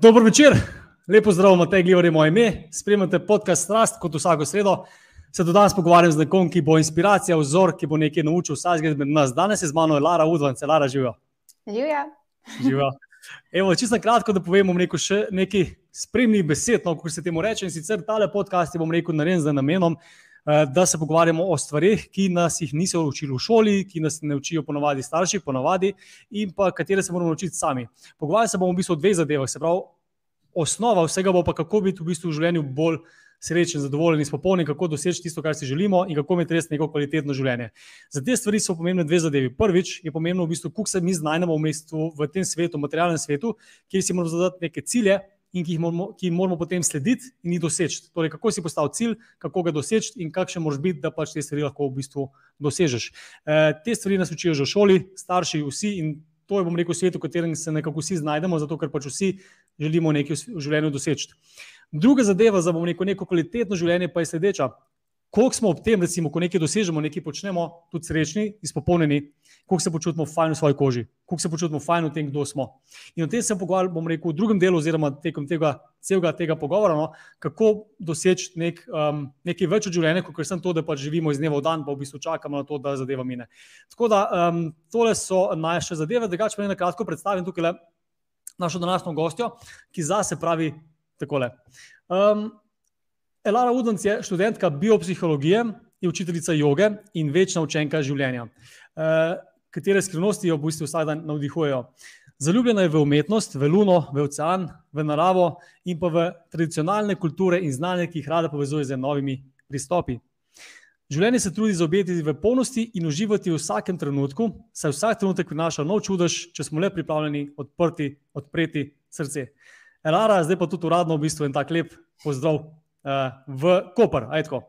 Dobro večer, lepo zdrav, Matej Glivar je moje ime. Spremljate podcast Strast kot vsako sredo. Se do danes pogovarjam z nekom, ki bo inspiracija, vzor, ki bo nekaj naučil vsakega izmed nas. Danes je z mano Lara Udvance. Lara, živijo. Živijo. Živijo. Evo, čisto kratko, da povem rekel, še nekaj spremnih besed, no, kako se temu reče. In sicer tale podcast je bom rekel narejen z namenom, da se pogovarjamo o stvarih, ki nas jih niso učili v šoli, ki nas ne učijo ponovadi starši, ponovadi in pa katere se moramo naučiti sami. Pogovarjali se bomo v bistvu o dveh zadevah, se pravi, osnova vsega bo pa kako biti v bistvu v življenju bolj. Srečen, zadovoljen, izpopolnjen, kako doseči tisto, kar si želimo, in kako imeti res neko kvalitetno življenje. Za te stvari so pomembne dve zadevi. Prvič je pomembno, v bistvu, kako se mi znajdemo v, mestu, v tem svetu, v materialnem svetu, kjer si moramo zadati neke cilje, in ki jih moramo, ki jih moramo potem slediti in jih doseči. Torej, kako si postaviti cilj, kako ga doseči in kakšen moraš biti, da pač te stvari lahko v bistvu dosežeš. E, te stvari nas učijo že v šoli, starši, vsi in to je, bom rekel, svet, v katerem se nekako vsi znajdemo, zato ker pač vsi želimo nekaj v življenju doseči. Druga zadeva za rekel, neko kvalitetno življenje pa je sledeča koliko smo ob tem, recimo, ko nekaj dosežemo, nekaj počnemo, tudi srečni, izpopolnjeni, koliko se počutimo fajn v svoji koži, koliko se počutimo fajn v tem, kdo smo. In o tem sem pogovarjal, bom rekel, v drugem delu, oziroma tekom tega celega tega pogovora, no, kako doseči nek, um, nekaj več od življenja, kot sem to, da pač živimo iz dneva v dan, pa v bistvu čakamo na to, da zadeva mine. Tako da um, tole so naše zadeve, drugače pa ne na kratko predstavim tukaj le našo današnjo gostjo, ki zase pravi takole. Um, Elara Udonc je študentka biopsihologije, je učiteljica joge in večna učenka življenja, uh, katere skrivnosti jo v bistvu vsak dan navdihujejo. Zaljubljena je v umetnost, v luno, v ocean, v naravo in pa v tradicionalne kulture in znanje, ki jih rada povezuje z novimi pristopi. Življenje se trudi zaobjeti v polnosti in uživati v vsakem trenutku, saj vsak trenutek prinaša nov čudež, če smo le pripravljeni odprti, odpreti srce. Elara, zdaj pa tudi uradno v bistvu en tak lep pozdrav uh, v Koper. Je tako.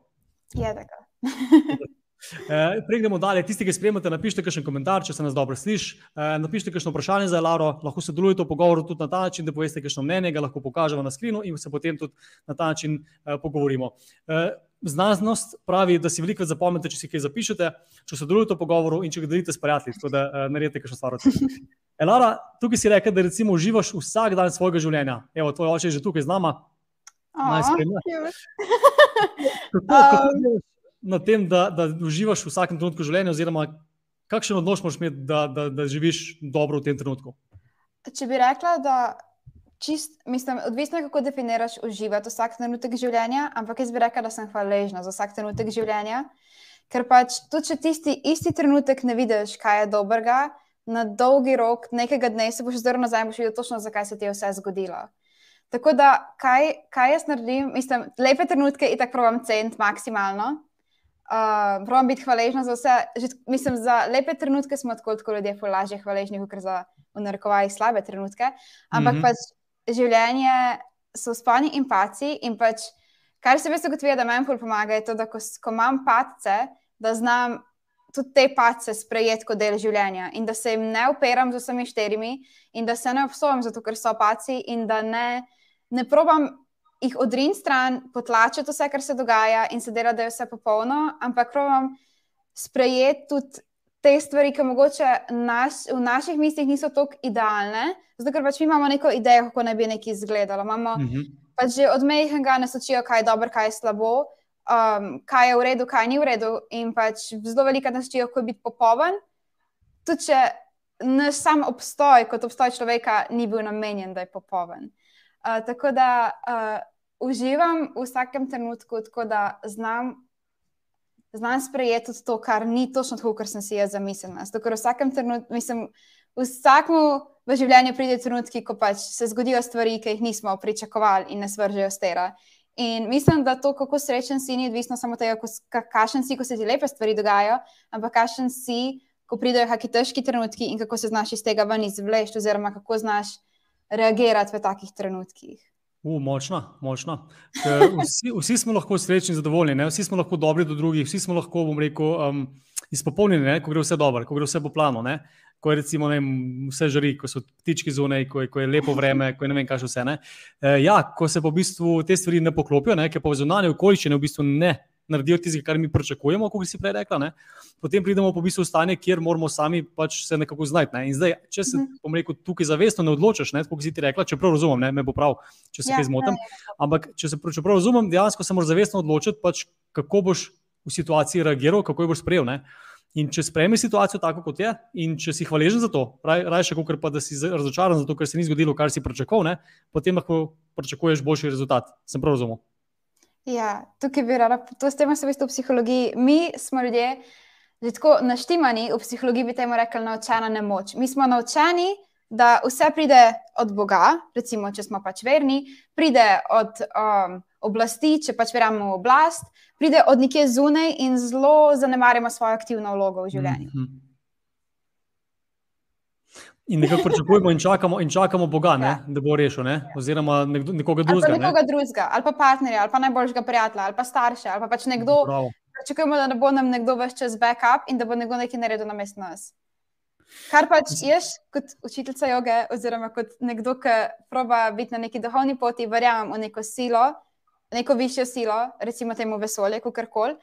Uh, Prej gremo dalje. Tisti, ki spremljate, napišite kakšen komentar, če se nas dobro sliši. Uh, napišite kakšno vprašanje za Laro, lahko sodelujete v pogovoru tudi na ta način, da poveste kakšno mnenje, ga lahko pokažemo na skrinu in se potem tudi na ta način uh, pogovorimo. Uh, znanost pravi, da si veliko zapomnite, če si kaj zapišete, če sodelujete v pogovoru in če ga delite s prijatelji, tako da uh, naredite kakšno stvar. Lara, tukaj si rekel, da recimo uživaš vsak dan svojega življenja. Evo, tvoj oče je že tukaj z nama, naj spremljaš. Um, na tem, da, da uživaš v vsakem trenutku življenja, oziroma kakšen odnos moraš imeti, da, da, da živiš dobro v tem trenutku? Če bi rekla, da čist, mislim, odvisno je, kako definiraš uživati vsak trenutek življenja, ampak jaz bi rekla, da sem hvaležna za vsak trenutek življenja. Ker pač tudi, če tisti isti trenutek ne vidiš, kaj je dobrega, na dolgi rok, nekega dne se boš zelo nazaj in boš videl točno, zakaj se ti je vse zgodilo. Tako da, kaj, kaj jaz naredim, mislim, lepe trenutke in tako pravim, cent maksimalno. Uh, pravim biti hvaležna za vse. Že, mislim, za lepe trenutke smo tako, tako ljudje lažje hvaležni, kot za unarekovali slabe trenutke. Ampak mm -hmm. pač življenje so spani in paci. In pač, kar se mi zdi, da meni pomaga, je to, da ko, ko imam pace, da znam. Tudi te pace sprejeti kot del življenja, in da se jim ne operam z vsemi štirimi, in da se ne obsojam zato, ker so paci, in da ne ne probam jih odrin stran, potlačiti vse, kar se dogaja in se dela, da je vse popolno, ampak probam sprejeti tudi te stvari, ki mogoče naš, v naših mislih niso tako idealne, zato ker pač mi imamo neko idejo, kako naj bi nekaj izgledalo. Imamo uh mhm. -huh. pač že od mehkega nas učijo, kaj je dobro, kaj je slabo. Um, kaj je v redu, kaj ni v redu, in pač zelo veliko nas učijo, kako biti popoln. Tudi če naš sam obstoj, kot obstoj človeka, ni bil namenjen, da je popoln. Uh, tako da uh, uživam v vsakem trenutku, tako da znam, znam sprejeti tudi to, kar ni točno tako, kot sem si jaz zamislila. Zato, ker v vsakem trenutku, mislim, vsakmu v življenju pride trenutki, ko pač se zgodijo stvari, ki jih nismo pričakovali in nas vržejo stera. In mislim, da to, kako srečen si, ni odvisno samo od tega, kakšen si, ko se ti lepe stvari dogajajo, ampak kakšen si, ko pridejo kakšni težki trenutki in kako se znaš iz tega ven izvleči, oziroma kako znaš reagirati v takih trenutkih. U, močna, močna. Vsi, vsi smo lahko srečni in zadovoljni, ne? vsi smo lahko dobri do drugih, vsi smo lahko, bom rekel, um, izpopolnjeni, ko gre vse dobro, ko gre vse po planu. Ne? Ko je recimo, ne, vse žari, ko so ptički zunaj, ko, ko je lepo vreme, ko je ne vem, kaj še vse. E, ja, ko se po v bistvu te stvari ne poklopijo, ne, ker pa zunanje okoliščine v bistvu ne naredijo tisto, kar mi pričakujemo, kot si prej rekla, ne? potem pridemo po bistvu v stanje, kjer moramo sami pač se nekako znajti. Ne? In zdaj, če se mm. rekel, tukaj zavestno ne odločiš, kot si ti rekla, čeprav razumem, ne? me bo prav, če se ja, kaj zmotim. Ampak če se čeprav razumem, dejansko se moraš zavestno odločiti, pač, kako boš v situaciji reagiral, kako jo boš sprejel. Ne? In če sprejmeš situacijo tako, kot je, in če si hvaležen za to, raje kot pa da si razočaran za to, ker se ni zgodilo, kar si pričakoval, potem lahko pričakuješ boljši rezultat. Sem prav razumel. Ja, tukaj bi rada, to s tem se veste v psihologiji. Mi smo ljudje, že tako naštimani, v psihologiji bi temu rekli naučena nemoč. Mi smo naučeni, da vse pride od Boga, recimo, če smo pač verni, pride od um, oblasti, če pač verjamemo v oblast, pride od nekje zunaj in zelo zanemarjamo svojo aktivno vlogo v življenju. Mm -hmm. In nekako pričakujemo in čakamo, in čakamo Boga, ne, ja. da bo rešil, ne? oziroma nekdo, nekoga drugega. Ali nekoga ne? drugega, ali pa partnerja, ali pa najboljšega prijatelja, ali pa starše, ali pa pač nekdo. Pričakujemo, da ne bo nam nekdo več čez backup in da bo nekdo nekaj naredil na mestu nas. Kar pač jaz, kot učiteljica joge, oziroma kot nekdo, ki proba biti na neki duhovni poti, verjamem v neko silo, neko višjo silo, recimo temu vesolje, kako koli.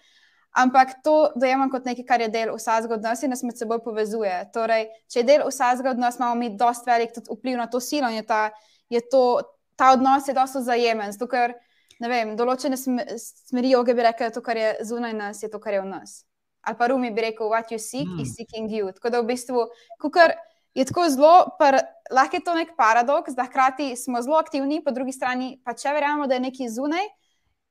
Ampak to dojemam kot nekaj, kar je del vsakega od nas in nas med seboj povezuje. Torej, če je del vsakega od nas, imamo mi dosta velik vpliv na to silo in je ta, je to, ta odnos je dosto zajemen. Zato, ker vem, določene smeri joge bi rekli, da to, kar je zunaj nas, je to, kar je v nas. Ali pa Rumi bi rekel, what you seek mm. is seeking you. Tako da v bistvu, kukar je tako zelo, lahko je to nek paradoks, da hkrati smo zelo aktivni, po drugi strani pa če verjamemo, da je nekaj zunaj.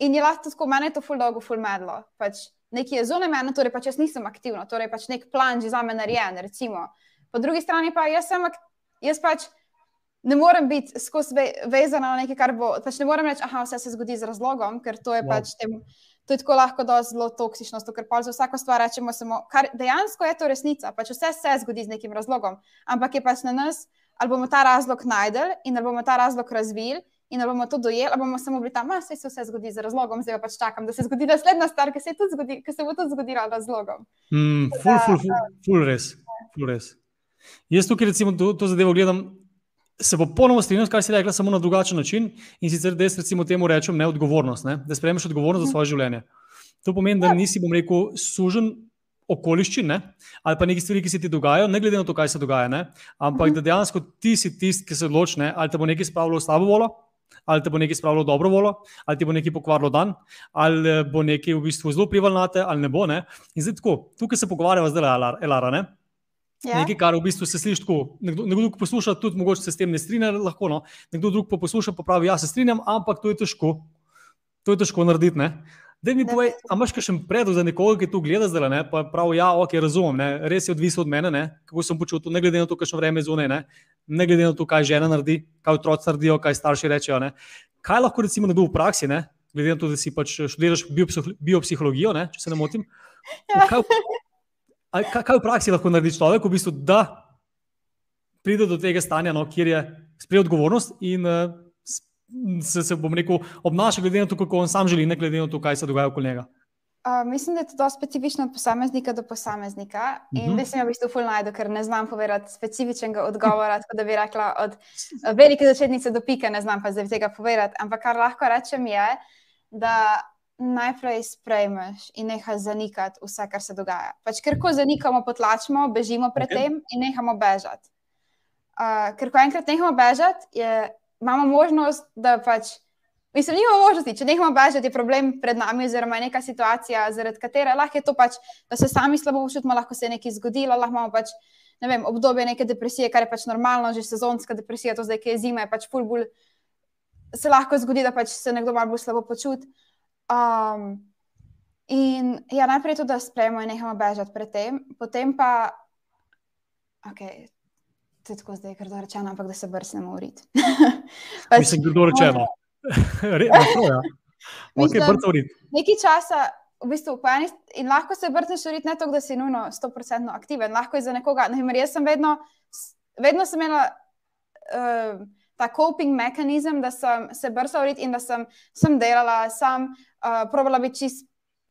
In je lahko tako, meni je to ful dolgo, ful medlo. Pač nekaj je zunaj mene, torej pač jaz nisem aktivna, torej pač nek plan že za me narejen. Recimo. Po drugi strani pa jaz sem, jaz pač ne morem biti skozi ve, vezana na nekaj, kar bo. Pač ne morem reči, da vse se zgodi z razlogom, ker to je wow. pač tem. To je tako lahko zelo toksično, ker pa za vsako stvar rečemo samo, kar dejansko je to resnica. Pač vse se zgodi z nekim razlogom, ampak je pač na nas, ali bomo ta razlog najdel in ali bomo ta razlog razvili in da bomo to dojeli, ali bomo samo bili tam, da se vse zgodi z razlogom, zdaj pa pač čakam, da se zgodi naslednja stvar, ki se, zgodi, ki se bo tudi zgodila z razlogom. Mm, ful, ful, ful, ful, res, ful, res. Jaz tukaj, recimo, to, to zadevo gledam. Se bo ponovno strinjal, kar si rekla, samo na drugačen način. In sicer, da jaz recimo temu rečem neodgovornost, ne? da sprejmeš odgovornost za mhm. svoje življenje. To pomeni, da nisi, bom rekel, sužen okoliščin ne? ali pa nekaj stvari, ki se ti dogajajo, ne glede na to, kaj se dogaja. Ne? Ampak mhm. da dejansko ti si tisti, ki se odloči, ali te bo nekaj spravilo v slabo volo, ali te bo nekaj spravilo dobro voljo, ali ti bo nekaj pokvarilo dan, ali eh, bo nekaj v bistvu zelo vplivalo na te, ali ne bo. Ne? In zdaj tako, tukaj se pogovarjava zdaj, Elara. Ne? Ja. Nekaj, kar v bistvu se sliši tako. Nekdo, nekdo drug posluša, tudi mogoče se s tem ne strinja, lahko. No? Nekdo drug pa posluša, pa pravi, ja se strinjam, ampak to je težko. To je težko narediti. Ne? Da mi povej, ali imaš še predlog za nekoga, ki to gleda zdaj, ne? pa pravi, ja, ok, razumem, ne? res je odvisno od mene, ne? kako sem počutil, ne glede na to, kakšno vreme je zunaj, ne? glede na to, kaj žena naredi, kaj otroci naredijo, kaj starši rečejo. Ne? Kaj lahko recimo nekdo v praksi, ne? glede na to, da si pač študiraš biopsihologijo, ne? če se ne motim. Ja. Kaj, kaj, kaj v praksi lahko naredi človek, v bistvu, da pride do tega stanja, no, kjer je sprejel odgovornost in uh, se, se bom rekel, obnaša, glede na to, kako on sam želi, ne glede na to, kaj se dogaja okoli njega. Uh, mislim, da je to zelo specifično od posameznika do posameznika. Uh -huh. In da sem jo v bistvu full najdu, ker ne znam povedati specifičnega odgovora. Tako da bi rekla, od velike začetnice do pike, ne znam pa zdaj tega povedati. Ampak kar lahko rečem je, da najprej sprejmeš in nehaj zanikati vse, kar se dogaja. Pač, ker ko zanikamo, potlačimo, bežimo pred okay. tem in nehamo bežati. Uh, ker ko enkrat nehamo bežati, je imamo možnost, da pač. Mislim, nimamo možnosti, če nehamo bežati, je problem pred nami, oziroma je neka situacija, zaradi katere lahko je to pač, da se sami slabo počutimo, lahko se je nekaj zgodilo, lahko imamo pač, ne vem, obdobje neke depresije, kar je pač normalno, že sezonska depresija, to zdaj, ki je zima, je pač full bull. Se lahko zgodi, da pač se nekdo malo bolj slabo počuti. Um, in ja, najprej to, da sprejmemo in nehamo bežati pred tem, potem pa, ok, to je tako zdaj, ker je rečeno, ampak da se rit. pač, Mislim, da je to rečeno. Ja. Nekaj časa, v bistvu, eni, in lahko se brcneš v rit, ne to, da si nujno 100% aktiven. Lahko je za nekoga. Ne, jaz sem vedno, vedno sem imela. Uh, Ta coping mehanizem, da sem se brcala v rit in da sem, sem delala, sem uh, probala biti čist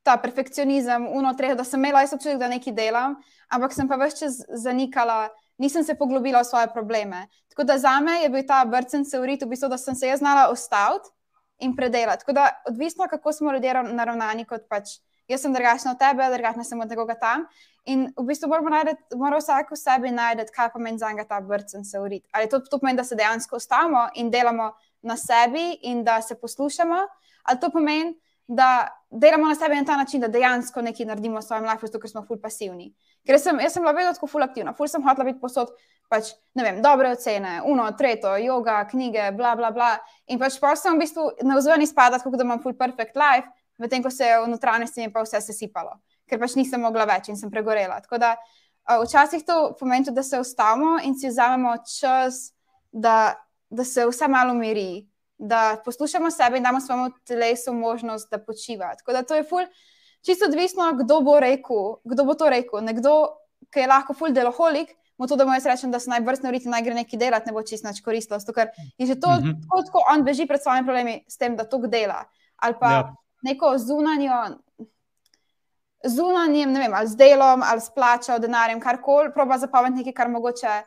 ta perfekcionizem, unotreh, da sem imela jaz občutek, da nekaj delam, ampak sem pa več čas zanikala, nisem se poglobila v svoje probleme. Tako da za me je bil ta vrcen se urit, v bistvu, da sem se jaz znala ustaviti in predelati. Tako da odvisno, kako smo ljudje naravnani, kot pač jaz sem drugačna od tebe, drugačna sem od nekoga tam. In v bistvu moramo najti, mora vsak v sebi najti, kaj pomeni za njega ta vrtcen se uriti. Ali to, to pomeni, da se dejansko ostavimo in delamo na sebi in da se poslušamo, ali to pomeni, da delamo na sebi na ta način, da dejansko nekaj naredimo v svojem življenju, ker smo ful pasivni. Ker sem, jaz sem bila vedno tako ful aktivna, ful sem hotela biti posod, pač, ne vem, dobre ocene, uno, tretjo, yoga, knjige, bla, bla, bla. In pač pa sem v bistvu na vzven izpadati, kot da imam ful perfect life, medtem ko se je v notranjosti mi pa vse sesipalo, ker pač nisem mogla več in sem pregorela. Tako da včasih to pomeni, da se ustavimo in si vzamemo čas, da, da se vse malo umiri da poslušamo sebe in damo svojemu telesu možnost, da počiva. Tako da to je ful, čisto odvisno, kdo bo rekel, kdo bo to rekel. Nekdo, ki je lahko ful deloholik, mu to, da mu jaz rečem, da se naj vrstno uriti, naj gre nekaj delati, ne bo čisto nič koristilo. Ker je že to, mm -hmm. tako, tako on beži pred svojimi problemi s tem, da to dela. Ali pa ja. neko zunanjo. Zunanjem, ne vem, ali z delom, ali s plačo, denarjem, karkoli, proba zapovedati nekaj, kar mogoče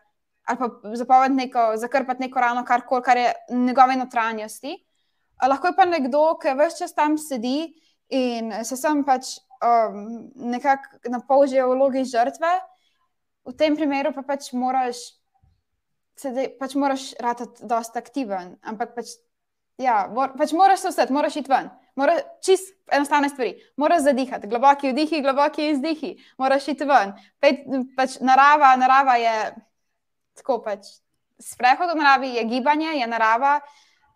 ali pa zapovedati neko, zakrpati neko rano, kar koli, kar je njegove notranjosti. Lahko je pa nekdo, ki vse čas tam sedi in se sam pač um, nekako napolži v vlogi žrtve, v tem primeru pa pač moraš, sedaj, pač moraš ratati dosta aktiven, ampak pač, ja, mor, pač moraš se vstati, moraš iti ven. Moraš čist enostavne stvari. Moraš zadihati, globoki vdihi, globoki izdihi, moraš iti ven. Pet, pač narava, narava je tako pač. Sprehod v naravi je gibanje, je narava.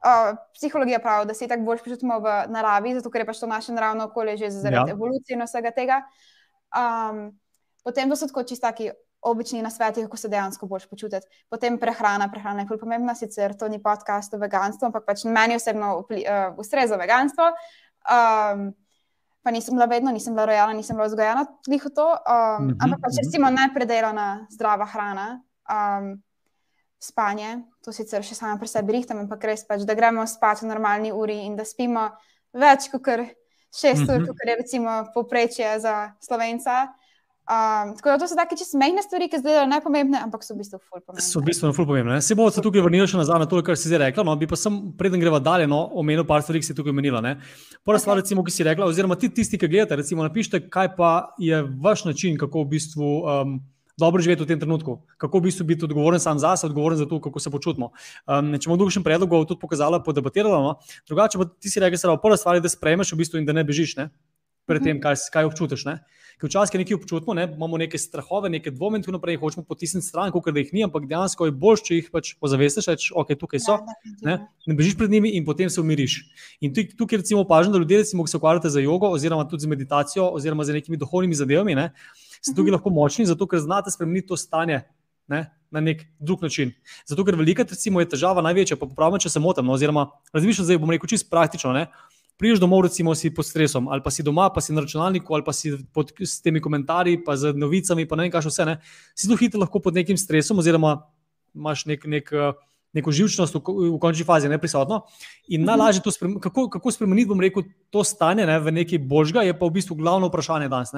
Uh, psihologija pravi, da se tako bolj počutimo v naravi, zato ker je pač to naše naravno okolje že zaradi ja. evolucije in vsega tega. Um, potem to so tako čistaki obični na svetu, kako se dejansko bolj počutiti. Potem prehrana, prehrana je zelo pomembna, sicer to ni podcast o veganstvu, ampak pač meni osebno uh, ustreza veganstvo. Um, pa nisem bila vedno, nisem bila rojena, nisem bila vzgojena tudi v to. Um, mm -hmm, ampak pač recimo mm -hmm. nepredelana zdrava hrana um, spanje, to sicer še sama pri sebi rihtam, ampak res pač, da gremo spat v normalni uri in da spimo več kot šest ur, mm -hmm. kot je recimo poprečje za slovenca. Um, tako da to so take čisto mehne stvari, ki zdaj najpomembne, ampak so v bistvu ful pomembne. So v bistvu ful pomembne. Se bomo se tukaj vrnili še nazaj na to, kar si zdaj rekla. No, bi pa sem, preden greva dalje, no, omenil par stvari, ki si tukaj omenila. Prva okay. stvar, recimo, ki si rekla, oziroma ti tisti, ki gledate, recimo, napišite, kaj pa je vaš način, kako v bistvu. Um, dobro živeti v tem trenutku, kako v bistvu biti odgovoren sam za sebe, odgovoren za to, kako se počutimo. Um, če bomo dolgo predlog tudi pokazali, podebatirali, no? drugače pa ti si rekel, da je prva stvar, da sprejmeš v bistvu in da ne bežiš. Ne? Pred tem, kaj, kaj občutiš. Ne? Ker včasih nekaj občutimo, ne? imamo neke strahove, neke dvome, in tako naprej, hočemo potisniti stran, kot da jih ni, ampak dejansko je bolj, če jih pač ozavestiš, da okay, tukaj so. Ja, ne? ne bežiš pred njimi in potem se umiriš. In tukaj, tukaj recimo opažam, da ljudje, recimo, ki se ukvarjate z jogo, oziroma tudi z meditacijo, oziroma z nekimi duhovnimi zadevami, ne? Ste tukaj lahko močni, zato ker znate spremeniti to stanje ne, na nek drug način. Zato ker velika recimo, je težava največja, pa popravim, če se motim. No, oziroma, razmišljam zdaj, bom rekel čisto praktično. Ne. Priješ domov, recimo, si pod stresom, ali pa si doma, pa si na računalniku, ali pa si pod temi komentarji, pa z novicami, pa ne vem, kaj še vse. Ne. Si zelo hitro lahko pod nekim stresom, oziroma imaš nek, nek, neko živčnost v, v končni fazi, ne prisotno. In mhm. najlažje to spremeniti, kako, kako spremeniti, bom rekel, to stanje ne, v nekaj božga, je pa v bistvu glavno vprašanje danes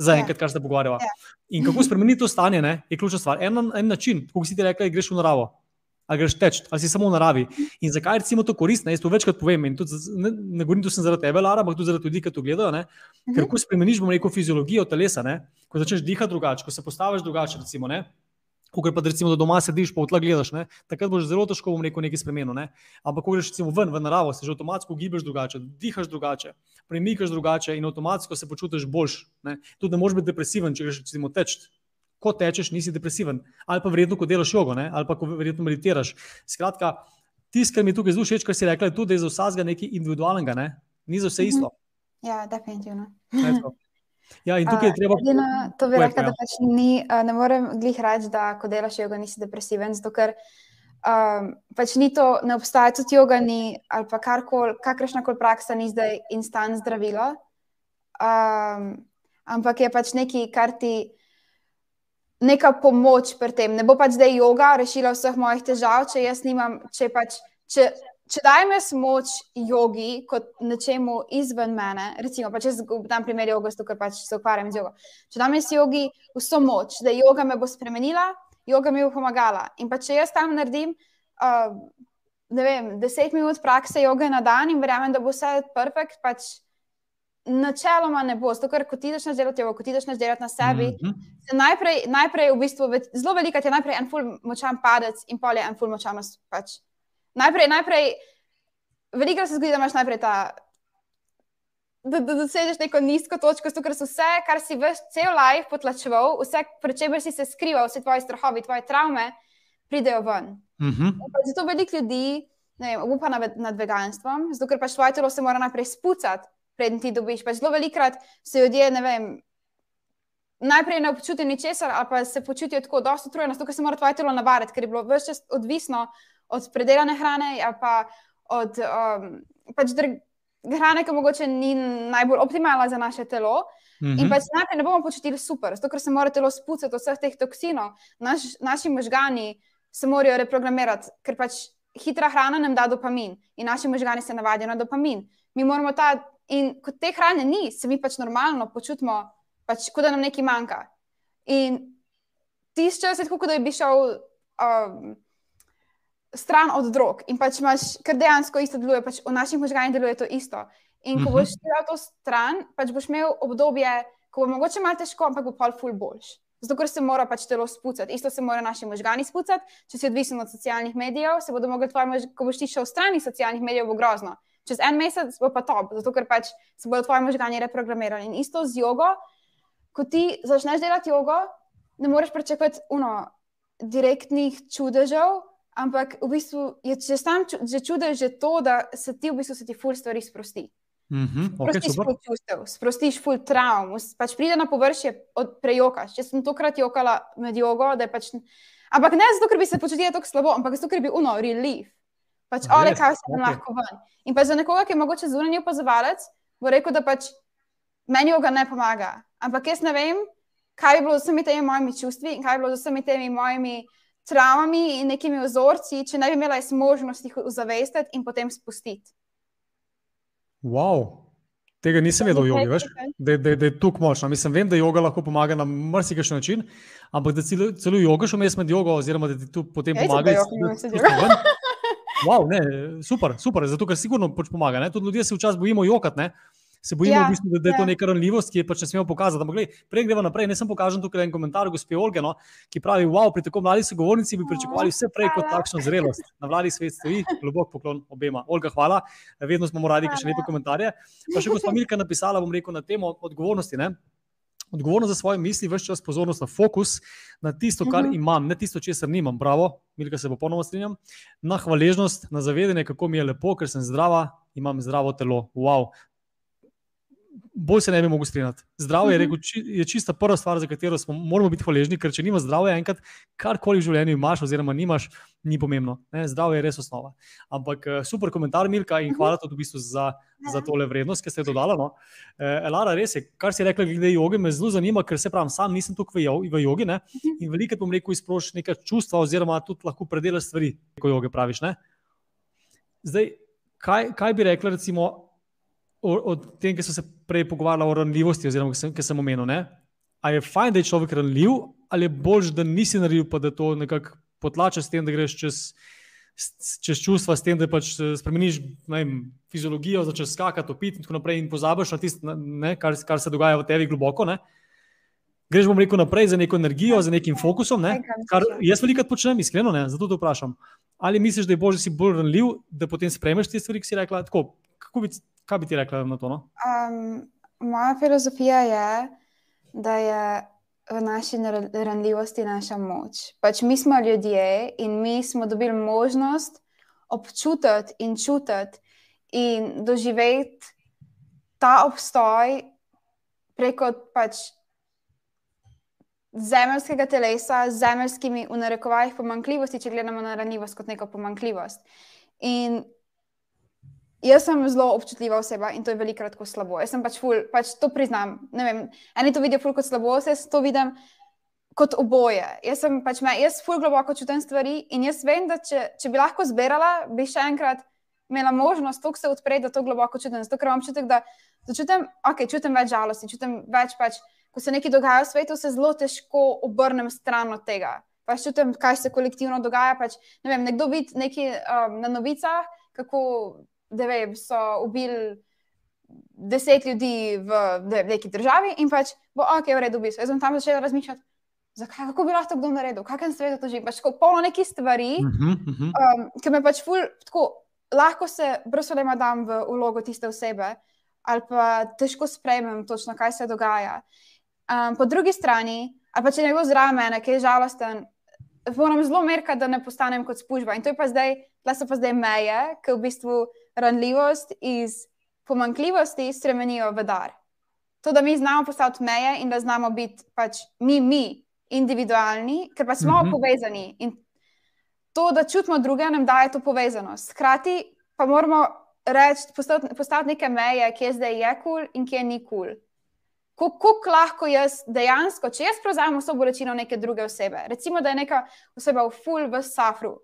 za enkrat, kar se pogovarjava. Ja. In kako spremeniti to stanje, ne, je ključna stvar. En, en način, kot si ti rekel, je greš v naravo. Ali greš teč, ali si samo v naravi. In zakaj recimo to koristno? Jaz to večkrat povem in tudi ne, ne govorim tu zaradi tebe, Lara, ampak tudi zaradi ljudi, ki to gledajo. Ne? Ker ko spremeniš, bomo rekel, fiziologijo telesa, ne? ko začneš dihati drugače, ko se postaviš drugače, recimo, ne? Ko pa recimo, doma sediš, pa odla gledaš, ne? takrat boš zelo težko bom rekel nekaj spremenil. Ne? Ampak, ko greš recimo ven v naravo, se že avtomatsko gibiš drugače, dihaš drugače, premikaš drugače in avtomatsko se počutiš boljš. Ne? Tudi ne moreš biti depresiven, če greš recimo teč. Ko tečeš, nisi depresiven, ali pa vredno, ko delaš jogo, ne? ali pa ko verjetno meditiraš. Skratka, tisto, kar mi tukaj zelo všeč, kar si rekla, je tudi, da je za vsakega nekaj individualnega, ne? ni za vse isto. Ja, definitivno. Ja, in tukaj je treba. Edino, to bi rekla, da ja. pač ni, ne morem glih reči, da ko delaš jogo, nisi depresiven, zato ker um, pač ni to, ne obstaja tudi joga, ni, ali pa karkoli, kakršna koli praksa ni zdaj instant zdravilo. Um, ampak je pač nekaj, kar ti. Neka pomoč pri tem. Ne bo pač zdaj joga rešila vseh mojih težav, če jaz nimam, če pač, če, če dajem jaz moč jogi kot nečemu izven mene, recimo, pa če dam primer jogo, ker pač se ukvarjam z jogo. Če dam jaz jogi vso moč, da joga me bo spremenila, joga mi bo pomagala. In pa če jaz tam naredim, uh, ne vem, deset minut prakse joge na dan in verjamem, da bo vse perfekt, pač načeloma ne bo, zato ker ko ti začneš delati, ko ti začneš delati na sebi, Mhm. se najprej, najprej v bistvu, zelo veliko je najprej en ful močan padec in pol je en ful močan pač. Najprej, najprej, veliko se zgodi, da imaš najprej ta, da, da dosežeš neko nizko točko, zato ker so vse, kar si veš cel life potlačeval, vse, pred čemer si se skrival, vse tvoje strahovi, tvoje travme, pridejo ven. Mhm. In pač Zato veliko ljudi vem, upa nad, nad veganstvom, zato ker pač tvoje telo se mora najprej spucati, preden ti dobiš. Pač zelo velikrat se ljudje, ne vem, najprej ne občutijo ničesar, ali pa se počutijo tako dosto utrujeno, zato ker se mora tvoje telo navaditi, ker je bilo vse čas odvisno od predelane hrane ali pa od um, pač hrane, ki mogoče ni najbolj optimalna za naše telo. In Mhm. pač najprej ne bomo počutili super, zato ker se mora telo spucati od vseh teh toksinov. Naš, naši možgani se morajo reprogramirati, ker pač hitra hrana nam da dopamin in naši možgani se navadijo na dopamin. Mi moramo ta, in ko te hrane ni, se mi pač normalno počutimo, pač, kot da nam nekaj manjka. In tisti čas je tako, kot da bi šel um, stran od drog in pač imaš, ker dejansko isto deluje, pač v naših možganih deluje to isto. In ko Mhm. boš šel to stran, pač boš imel obdobje, ko bo mogoče malo težko, ampak bo pol ful boljš. Zato, ker se mora pač telo spucati. Isto se mora naši možgani spucati. Če si odvisen od socialnih medijev, se bodo mogli tvoji možgani, ko boš ti šel stran iz socialnih medijev, bo grozno. Čez en mesec bo pa top, zato ker pač se bodo tvoji možgani reprogramirali. In isto z jogo, ko ti začneš delati jogo, ne moreš pričakovati uno, direktnih čudežev, ampak v bistvu je že sam že čudež že to, da se ti v bistvu se ti ful stvari sprosti. Mhm. Ok, Sprostiš super. ful čustev, sprostiš ful travm, pač pride na površje, prejokaš. Če sem tokrat jokala med jogo, da je pač. Ampak ne zato, ker bi se počutila tako slabo, ampak zato, ker bi uno, relief. Pač, ole, kaj se Ok. okay. lahko ven. In pa za nekoga, ki je mogoče zunanji opazovalec, bo rekel, da pač meni joga ne pomaga. Ampak jaz ne vem, kaj bi bilo z vsemi temi mojimi čustvi in kaj bi bilo z vsemi temi mojimi travmami in nekimi vzorci, če ne bi imela jaz možnosti jih ozavestiti in potem spustiti. Wow. Tega nisem vedel o jogi, veš, da, da, da je tako močna. Mislim, vem, da joga lahko pomaga na marsikajšen način, ampak da celo, celo jogaš vmes med jogo, oziroma da ti tu potem jaz pomaga. jogo. Wow, ne, super, super, zato ker sigurno pač pomaga. Ne? Tudi ljudje se včasih bojimo jokati, ne? Se bojimo, Ja, v bistvu, da, da je to ja. neka ranljivost, ki je pač ne smemo pokazati. Ampak, glej, prej gremo naprej. Ne sem pokažen tukaj en komentar gospe Olge, no, ki pravi: Wow, pri tako mladi sogovornici bi pričakovali vse prej kot takšno zrelost. Na vladi svet stoji, globok poklon obema. Olga, hvala, vedno smo radi, ki še lepe komentarje. Pa še gospa Milka napisala, bom rekel, na temo odgovornosti. Ne? Odgovornost za svoje misli, vse čas pozornost na fokus, na tisto, kar Mhm. imam, ne tisto, česar nimam. Bravo, Milka se popolnoma strinjam. Na hvaležnost, na zavedanje, kako mi je lepo, ker sem zdrava, imam zdravo telo. Wow. Bolj se ne bi mogel strinjati. Zdravje Mhm. je, rekel, či, je čista prva stvar, za katero smo, moramo biti hvaležni, ker če nimaš zdravja, enkrat karkoli v življenju imaš, oziroma nimaš, ni pomembno. Ne? Zdravje je res osnova. Ampak eh, super komentar, Milka, in Mhm. hvala tudi v bistvu za, za tole vrednost, ki ste jo dodala. No? Eh, Elara, res je, kar si rekla glede joge, me zelo zanima, ker se pravi, sam nisem tukaj v, v jogi ne? in veliko bom rekel, izprošiš neka čustva, oziroma tudi lahko predelaš stvari, ko joge praviš. Ne? Zdaj, kaj, kaj bi rekla, recimo, o, o tem, ki so se prej pogovarjali o ranljivosti, oziroma ki sem, ki sem omenil. Ne? A je fajn, da je človek ranljiv, ali je bolj, da nisi naredil, pa da to nekako potlačaš s tem, da greš čez, čez čustva, s tem, da pač eh, spremeniš vem, fiziologijo, začneš skakati, topiti in tako naprej, in pozabiš na tisto, kar, kar se dogaja v tebi globoko. Ne? Greš, bom rekel, naprej za neko energijo, za nekim fokusom, ne? Kar ja? jaz velikokrat počnem, iskreno, ne? zato te vprašam. Ali misliš, da je bolje, da si bolj ranljiv, da potem spremeš te stvari, ki si rekla? Tako, kako bi, kaj bi ti rekla na to? No? Um, moja filozofija je, da je v naši ranljivosti naša moč. Pač mi smo ljudje in mi smo dobili možnost občutiti in čutiti in doživeti ta obstoj preko pač zemeljskega telesa, z zemeljskimi, v narekovajih, pomankljivosti, če gledamo na ranljivost kot neko pomankljivost. In Jaz sem zelo občutljiva oseba in to je velikokrat tako slabo. Jaz sem pač ful, pač to priznam. Ne Vem, eni to vidijo ful kot slabost, jaz to vidim kot oboje. Jaz sem pač me, jaz ful globoko čutim stvari in jaz vem, da če, če bi lahko zbirala, bi še enkrat imela možnost toliko se odpreti, da to globoko čutim. Zato ker imam občutek, da, da čutim, okay, čutim več žalosti, čutim več pač, ko se nekaj dogaja v svetu, se zelo težko obrnem stran od tega. Pač čutim, kaj se kolektivno dogaja. Pač, ne vem, nekdo vidi nekaj um, na novicah, kako da vem, so ubili deset ljudi v, v neki državi in pač bo ok, v redu, bistvo. Jaz sem tam začela razmišljati, zakaj, kako bi lahko kdo naredil, kakšen svet to živi. Pač tako polno nekih stvari, Uh -huh, uh -huh. um, ki me pač ful, tako, lahko se brez problema dam v ulogo tiste osebe, ali pa težko sprejmem točno, kaj se dogaja. Um, po drugi strani, ali pa če nekdo zraven mene, ki je žalosten, moram zelo merkati, da ne postanem kot spužba. In to je pa zdaj, tle so pa zdaj meje, ki v bistvu ranljivost iz pomankljivosti spremenijo v dar. To, da mi znamo postaviti meje in da znamo biti pač mi, mi, individualni, ker pa smo uh Mhm. -huh. povezani. In to, da čutimo druge, nam daje to povezanost. Hkrati pa moramo reči, postaviti, postaviti neke meje, kje zdaj je kul cool in kje ni kul. Cool. Kako lahko jaz dejansko, če jaz prevzamem vso bolečino neke druge osebe, recimo, da je neka oseba v ful v safru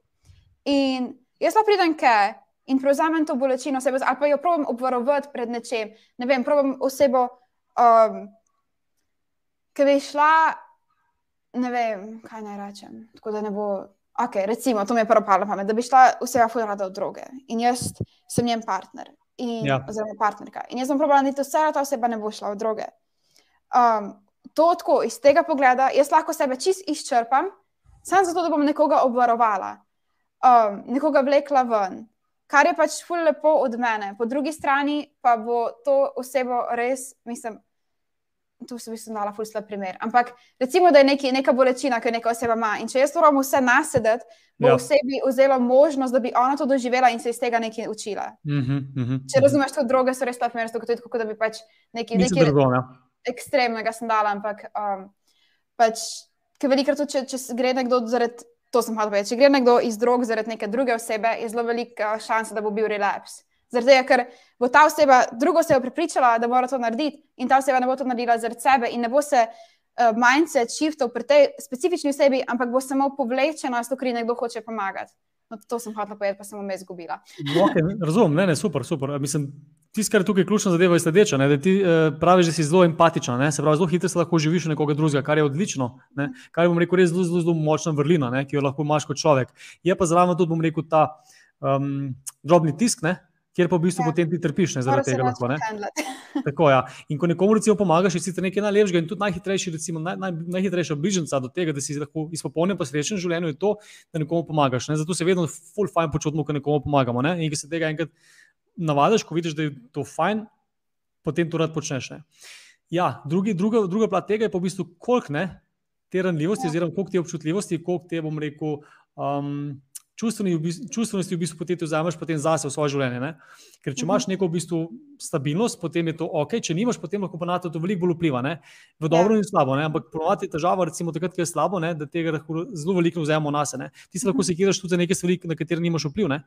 in jaz pa pridem ke in prevzamem to bolečino osebe, ali pa jo probujem obvarovati pred nečem, ne vem, probujem osebo, um, ki bi šla, ne vem, kaj naj rečem, tako da ne bo. Ok, recimo, to mi je prvo padlo na pamet, da bi šla oseba fulrada v droge in jaz sem njen partner, in, Ja. oziroma partnerka. In jaz sem probala narediti vse, da ta oseba ne bo šla v droge. Um, to tako iz tega pogleda, jaz lahko sebe čist izčrpam, samo zato, da bom nekoga obvarovala, um, nekoga vlekla ven, kar je pač ful lepo od mene. Po drugi strani pa bo to osebo res, mislim, tu sem v bistvu dala ful slab primer. Ampak recimo, da je neki, neka bolečina, ki jo neka oseba ima in če jaz moram vse nasedeti, bo Ja. osebi vzelo možnost, da bi ona to doživela in se iz tega nekaj učila. Uh -huh, uh -huh. Če razumeš, to droge so res slab primer, zato to je tako, da bi pač Nič neki drugo, ja. ekstremnega sem dala, ampak um, pač, ker velikrat, če, če gre nekdo zaradi, to sem hotel povedati, če gre nekdo iz drog zaradi neke druge osebe, je zelo velika šansa, da bo bil relaps. Zaradi tega, ker bo ta oseba drugo osebo prepričala, da mora to narediti, in ta oseba ne bo to naredila zaradi sebe, in ne bo se uh, mindset shiftov pri tej specifični osebi, ampak bo samo povlečena, zato ker nekdo hoče pomagati. No, to sem hotel povedati, pa sem vmes izgubila. Okay, razumem, ne, ne, super, super. Mislim, tisto, kar je tukaj ključna zadeva, je sledeča. Ne, da ti eh, praviš, da si zelo empatičen, ne, se pravi, zelo hitro se lahko živiš v nekoga drugega, kar je odlično. Ne, kar je, bom rekel, res zelo, zelo, zelo močna vrlina, ne, ki jo lahko imaš kot človek. Je pa zraven tudi, bom rekel, ta um, drobni tisk, ne, kjer pa v bistvu Ja. potem ti trpiš ne, zaradi tega. Lahko, ne. Tako, ja. In ko nekomu recimo pomagaš, je sicer nekaj najlepšega in tudi najhitrejši, recimo, naj, naj, najhitrejša bližnjica do tega, da si lahko izpopolnjen, pa srečen v življenju, je to, da nekomu pomagaš. Ne? Zato se vedno full fajn počutimo, ko nekomu pomagamo. Ne? In ko se tega enkrat navadiš, ko vidiš, da je to fajn, potem to rad počneš. Ne? Ja, drugi, druga, druga plat tega je pa v bistvu, koliko ne, te ranljivosti, Ja. oziroma koliko te občutljivosti, koliko te, bom rekel, um, čustveni v bistvu, čustvenosti v bistvu potem vzameš potem zase v svoje življenje. Ne? Ker če Mhm. imaš neko v bistvu stabilnost, potem je to ok, če nimaš, potem lahko pa na to veliko bolj vpliva. Ne? V dobro Ja. in slabo, ne? ampak ponovadi je težava, recimo takrat, ko je slabo, ne? da tega lahko zelo veliko vzamemo na sebe. Ti se lahko Mhm. sekiraš tudi za neke stvari, na katere nimaš vpliv. Ne?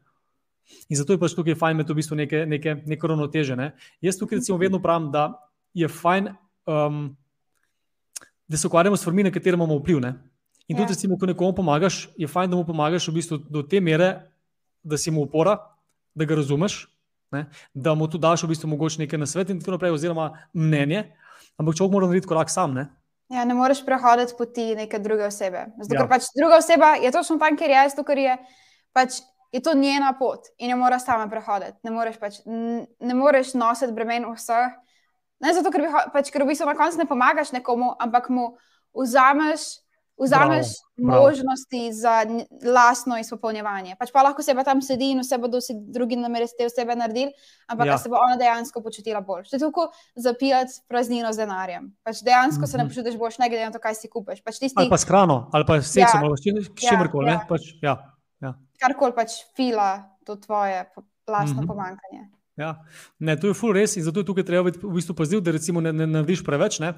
In zato je pač tukaj fajn imeti v bistvu neke, neke, neko ravnoteže. Ne? Jaz tukaj recimo vedno pravim, da je fajn, um, da se ukvarjamo s stvarmi, na katere imamo vpliv. Ne? In tudi, Ja. recimo, ko nekomu pomagaš, je fajn, da mu pomagaš v bistvu do te mere, da si mu upora, da ga razumeš, ne? da mu tudi daš v bistvu mogoče nekaj na svet in tako naprej, oziroma mnenje. Ampak človek mora narediti korak sam. Ne? Ja, ne moreš prehoditi poti neke druge osebe. Zato, Ja. ker pač druga oseba je točno tam, kjer je, zato ker je, pač, je to njena pot in jo mora sama prehoditi. Ne moreš, pač, ne moreš nositi bremen vseh. Ne zato, ker, bi, pač, ker v bistvu na koncu ne pomagaš nekomu, ampak mu vzameš. Vzameš Bravo, bravo. možnosti za n- lastno izpopolnjevanje. Pač pa lahko oseba tam sedi in vse bodo si drugi namere te osebe naredili, ampak Ja. ja. se bo ona dejansko počutila bolj. To je tako zapijati praznino z denarjem. Pač dejansko se ne Mhm. počutiš boljš, ne glede na to, kaj si kupiš. Pač tisti, Ali pa s hrano, ali pa s seksom, Ja. ali pa s čim- s Ja, ja. Ja. Pač, ja, ja. karkoli pač fila to tvoje lastno mm -hmm. pomankanje. Ja. Ne, to je ful res in zato je tukaj treba biti v bistvu pazljiv, da recimo ne, ne narediš preveč, ne?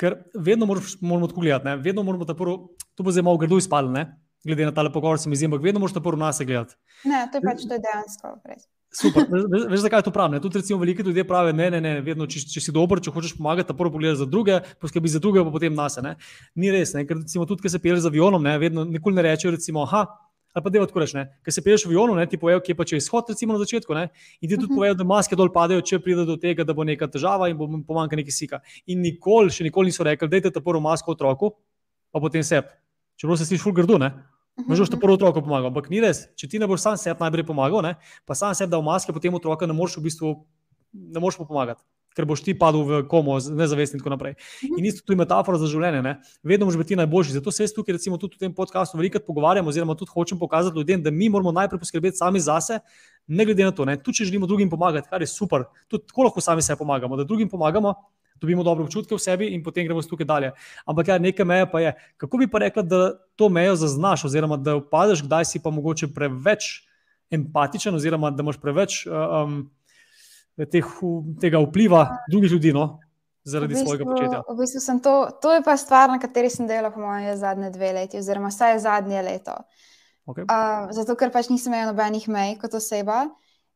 Ker vedno moraš, moramo tako gledati, ne? vedno moramo ta prvo, to bo zdaj malo grdo izpadlo, ne? glede na tale pogovor se mi zdi, ampak vedno moraš ta prvo nas gledati. Ne, to je pač to je dejansko res. Super, veš, veš zakaj to pravim? Ne? Tudi recimo veliki ljudje pravijo, ne, ne, ne, vedno, če, če si dober, če hočeš pomagati, ta prvo pogledaš za druge, poskrbi za druge, pa potem nas. Ni res, ne? ker recimo tudi, ko se peleš z avionom, ne, vedno nikoli ne rečejo, recimo, aha, ali pa deva tako reči, ne, ker se peleš v avionu, ne, ti povejo, kje pa če je izhod, recimo na začetku, ne, in ti tudi Mhm. povejo, da maske dol padejo, če pride do tega, da bo neka težava in bo pomanjka nekaj sika. In nikoli, še nikoli niso rekli, dajte ta prvo masko otroku, pa potem sebi. Čeprav se sliši ful grdo, ne. Možeš ta prvo otroku pomagati, ampak ni res. Če ti ne boš sam sebi najprej pomagal, ne, pa sam sebi dal maske, potem otroka ne moreš v bistvu ne moreš mu pomagati. Ker boš ti padel v komo, nezavest in tako naprej. In isto tu je metafora za življenje. Ne? Vedno moraš biti najboljši. Zato se jaz tukaj, recimo, tudi v tem podkastu veliko pogovarjam, oziroma tudi hočem pokazati ljudem, da mi moramo najprej poskrbeti sami zase, ne glede na to, tudi če želimo drugim pomagati, kar je super, tudi tako lahko sami sebi pomagamo, da drugim pomagamo. Dobimo dobre občutke v sebi, in potem gremo tukaj dalje. Ampak, ja, nekaj meje pa je. Kako bi pa rekla, da to mejo zaznaš, oziroma da opazиш, kdaj si pa mogoče preveč empatičen, oziroma da imaš preveč um, teh, tega vpliva drugih ljudi no, zaradi v bistvu, svojega početja. V bistvu to, to je pa stvar, na kateri sem delal, po mojem, zadnje dve leti, oziroma vsaj zadnje leto. Okay. Uh, zato, ker pač nisem imel nobenih mej kot oseba.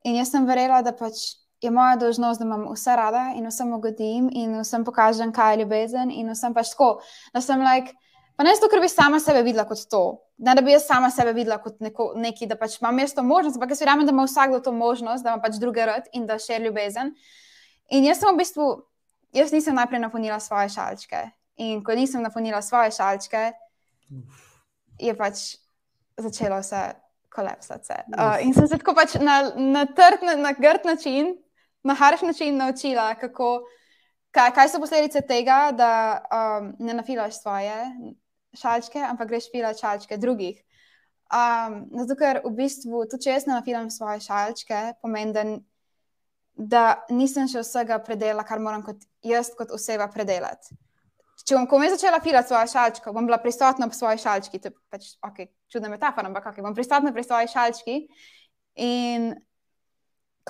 In jaz sem verjela, da pač je moja dožnost, da imam vse rada in vsem ugodim in vsem pokažem, kaj je ljubezen. In vsem pač tako, da sem like. Pa ne zato, ker bi sama sebe videla kot to, ne da bi jaz sama sebe videla kot neko, neki, da pač imam jaz to možnost, ampak jaz verjamem, da ima vsakdo to možnost, da ima pač druge rad in da še ljubezen. In jaz sem v bistvu, jaz nisem najprej napolnila svoje šalčke. In ko nisem napolnila svoje šalčke, je pač začelo se kolapsati. Uh, in sem se tako pač na, na trd, na, na grd način, na harš način naučila, kako. Kaj, kaj so posledice tega, da um, ne nafilaš svoje šalčke, ampak greš filat šalčke drugih. Um, zato, ker v bistvu, tudi če jaz ne nafilam svoje šalčke, pomeni, da, da nisem še vsega predela, kar moram kot jaz, kot oseba, predelati. Če bom komaj začela filati svoje šalčke, bom bila prisotna pri svoji šalčki. To je pač okay, čudna metafora, ampak okay, bom prisotna pri svoji šalčki. In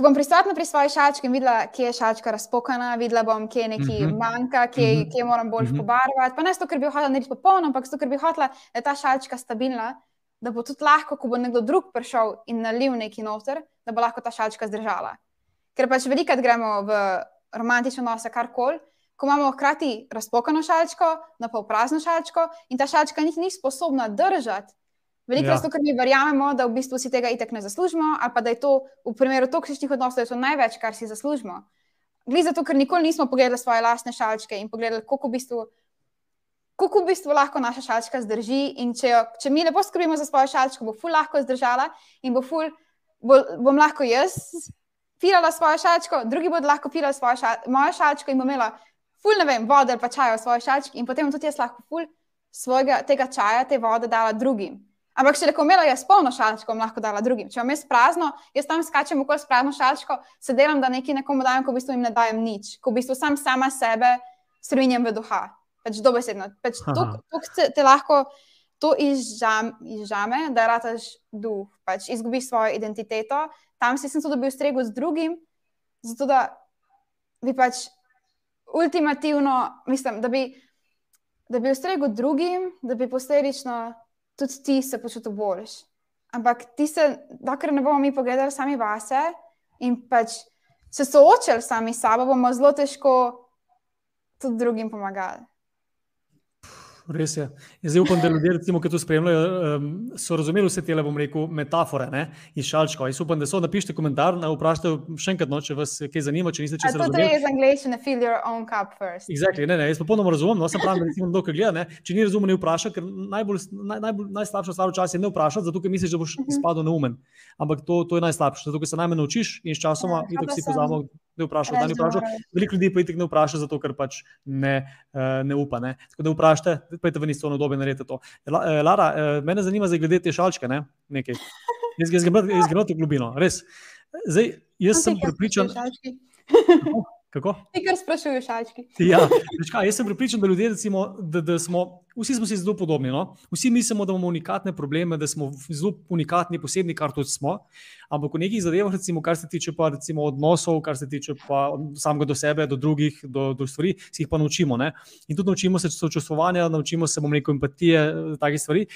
ko bom prisotna pri svoji šalčki in videla, kje je šalčka razpokana, videla bom, kje je nekaj mm -hmm. manjka, kje, mm -hmm. kje moram bolj mm -hmm. pobarvati. Pa ne zato, ker bi hotela narediti popolno, ampak zato, ker bi hotela, da je ta šalčka stabilna, da bo tudi lahko, ko bo nekdo drug prišel in nalil nekaj noter, da bo lahko ta šalčka zdržala. Ker pač velikokrat gremo v romantične odnose, karkoli. Ko imamo hkrati razpokano šalčko, na pol prazno šalčko, in ta šalčka niti ni sposobna držati Veliko ja. zato, ker mi verjamemo, da v bistvu si tega itek ne zaslužimo, ali pa da je to v primeru toksičnih odnosov največ, kar si zaslužimo. Gre za to, ker nikoli nismo pogledali svoje lastne šalčke in pogledali, kako v bistvu, kako v bistvu lahko naša šalčka zdrži. In če, jo, če mi lepo skrbimo za svojo šalčko, bo ful lahko zdržala in bo ful, bo, bom lahko jaz filala svojo šalčko, drugi bodo lahko filali svojo šal, mojo šalčko in bom imela ful, ne vem, vode ali pa čaja v svoji šalčki in potem tudi jaz lahko ful svojega tega čaja, te vode dala drugim. Ampak, če reko, imela jaz polno šalčko, lahko dala drugim. Če imam jaz prazno, jaz tam skačem okoli s prazno šalčko, se delam, da nekaj nekomu dajem, ko v bistvu jim ne dajem nič, ko v bistvu sam sama sebe srvinjam v duha. Pač dobesedno. Pač Tukaj te, te lahko to izžam, izžame, da rataš duh, pač izgubiš svojo identiteto. Tam si sem to dobil stregu z drugim, zato da bi pač ultimativno, mislim, da bi, da bi ustregu drugim, da bi posledično tudi ti se počutiš boljš. Ampak ti se, dokler ne bomo mi pogledali sami vase in pač se soočali sami s sabo, bomo zelo težko tudi drugim pomagali. Res je. Zdaj upam, da ljudje, recimo, ki to spremljajo, so razumeli vse te, bom rekel, metafore ne? iz šalčkov. Jaz upam, da so. Napišite komentar, ne vprašajte še enkrat, no, če vas kaj zanima, če niste čisto razumeli. To je iz angleščine, fill your own cup first. Exactly. Ne, ne, jaz popolnoma razumem, no, sem pravi, da recimo, dokaj gleda, ne? če ni razumel, ne vpraša, ker najbolj, naj, najbolj, najslabša stvar včasih je ne vprašati, zato ker misliš, da boš uh mhm. -huh. izpadel neumen. Ampak to, to je najslabše, zato ker se najmanj naučiš in s časoma, ja, in tako si pozamo ne vprašal, da ni vprašal. Veliko ljudi pa jih ne vpraša, zato ker pač ne, uh, ne upa. Ne. Tako da vprašajte, pojďte v isto obdobje, naredite to. La, uh, Lara, uh, mene zanima zdaj glede te šalčke. Ne? Nekaj. Jaz grem v globino, res. Zdaj, jaz sem pripričan. Kako? Ti, kar sprašuješ, šalčki. Ja, kaj, jaz sem pripričan, da, ljudje, recimo, da, da smo, vsi smo si zelo podobni. No? Vsi mislimo, da imamo unikatne probleme, da smo zelo unikatni, posebni, kar tudi smo. Ampak v nekih zadevah, recimo, kar se tiče pa, recimo, odnosov, kar se tiče samega do sebe, do drugih, do, do stvari, si jih pa naučimo. Ne? In tudi naučimo se sočustvovanja, naučimo se neko empatije, takih stvari.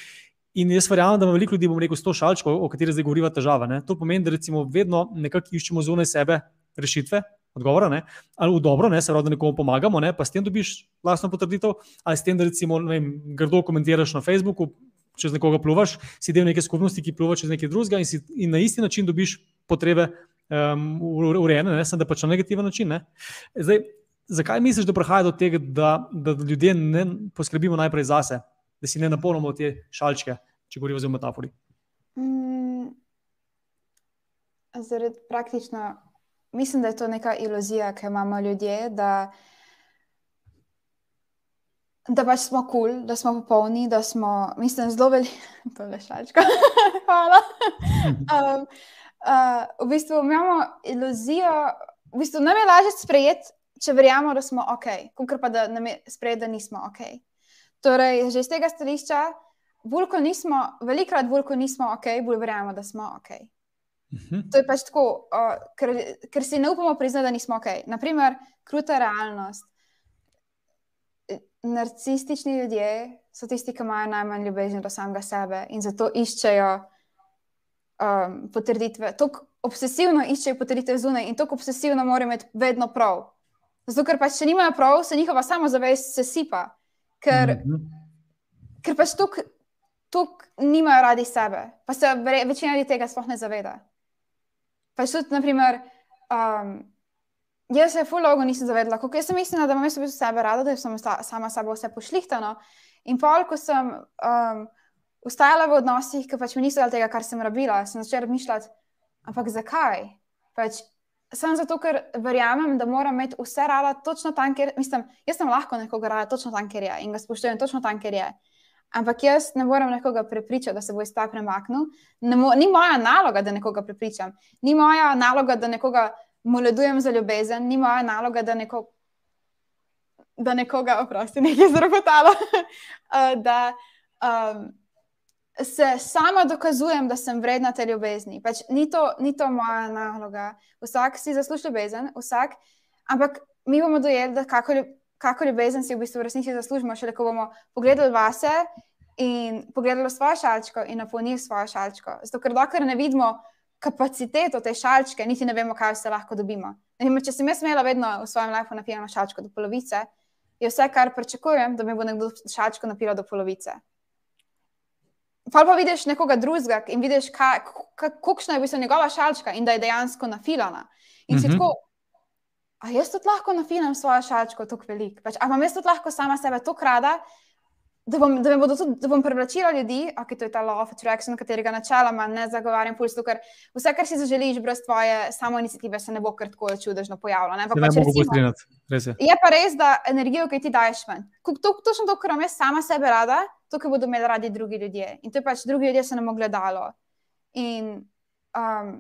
In jaz verjamem, da ima veliko ljudi, bom rekel, sto šalčkov, o katerih zdaj govoriva težava. Ne? To pomeni, da recimo vedno nekako iščemo zunaj sebe rešitve, odgovora, ne? ali v dobro, ne? se pravi, da nekomu pomagamo, ne? pa s tem dobiš vlastno potrditev, ali s tem, da recimo vem, grdo komentiraš na Facebooku, čez nekoga pluvaš, si del neke skupnosti, ki pluva čez nekaj drugega in, si, in na isti način dobiš potrebe um, urejene, ne samo da pač na negativen način. Ne? Zdaj, zakaj misliš, da prihaja do tega, da, da ljudje ne poskrbimo najprej zase, da si ne napolnimo te šalčke, če govorimo o metafori? Mm, zaradi praktično mislim, da je to neka iluzija, ki jo imamo ljudje, da, da pač smo kul, cool, da smo popolni, da smo, mislim, zelo veliki. To je šalčka. Hvala. Um, uh, v bistvu imamo iluzijo, v bistvu nam je lažje sprejeti, če verjamemo, da smo ok, kot pa da nam je sprejeti, da nismo ok. Torej, že iz tega stališča, bolj ko nismo, velikrat bolj ko nismo ok, bolj verjamemo, da smo ok. Uh mhm. -huh. To je pač tako, uh, ker, ker si ne upamo priznati, da nismo ok. Naprimer, kruta realnost. Narcistični ljudje so tisti, ki imajo najmanj ljubezni do samega sebe in zato iščejo um, potrditve. Tako obsesivno iščejo potrditve zunaj in tako obsesivno morajo imeti vedno prav. Zato, ker pač, če nimajo prav, se njihova samozavest sesipa. Ker, mm -hmm. ker pač tukaj nimajo radi sebe, pa se večina ljudi tega sploh ne zaveda. Pač tudi, naprimer, um, jaz se full logo nisem zavedla, kako jaz sem mislila, da imam jaz v bistvu sebe rada, da sem sama sabo vse pošlihtano. In pol, ko sem um, ustajala v odnosih, ki pač mi niso dali tega, kar sem rabila, sem začela razmišljati, ampak zakaj? Pač, Samo zato, ker verjamem, da moram imeti vse rada točno tam, kjer mislim. Jaz sem lahko nekoga rada točno tam, kjer je in ga spoštujem točno tam, kjer je. Ampak jaz ne morem nekoga prepričati, da se bo iz tega premaknil. Ni moja naloga, da nekoga prepričam. Ni moja naloga, da nekoga moledujem za ljubezen. Ni moja naloga, da, neko, da nekoga, oprosti, nekaj zrobotalo. uh, da, um, se sama dokazujem, da sem vredna te ljubezni. Pač ni, to, ni to moja naloga. Vsak si zasluži ljubezen, vsak, ampak mi bomo dojeli, da kako, kako ljubezen si v bistvu v resnici zaslužimo, šele ko bomo pogledali vase in pogledali svojo šalčko in napolnili svojo šalčko. Zato, ker dokler ne vidimo kapaciteto te šalčke, niti ne vemo, kaj se lahko dobimo. Vem, če sem jaz imela vedno v svojem lifeu napijeno šalčko do polovice, je vse, kar pričakujem, da mi bo nekdo šalčko napilo do polovice. Pa pa vidiš nekoga drugega in vidiš, kakšna je v bistvu njegova šalčka in da je dejansko nafilana. In si mm -hmm. tako, a jaz tudi lahko nafilam svojo šalčko tako veliko? Pač, a imam jaz tudi lahko sama sebe tako rada, da bom, da bodo tudi, da bom privlačila ljudi, ok, to je ta law of attraction, katerega načeloma ne zagovarjam pulsu, ker vse, kar si zaželiš brez tvoje samo inicijative, se ne bo kar tako čudežno pojavilo. Ne, pa ne pač, recimo, je. je pa res, da energijo, ki ti daješ ven. Točno to, kar imam jaz sama sebe rada, to, kar bodo imeli radi drugi ljudje. In to je pač drugi ljudje se nam ogledalo. In um,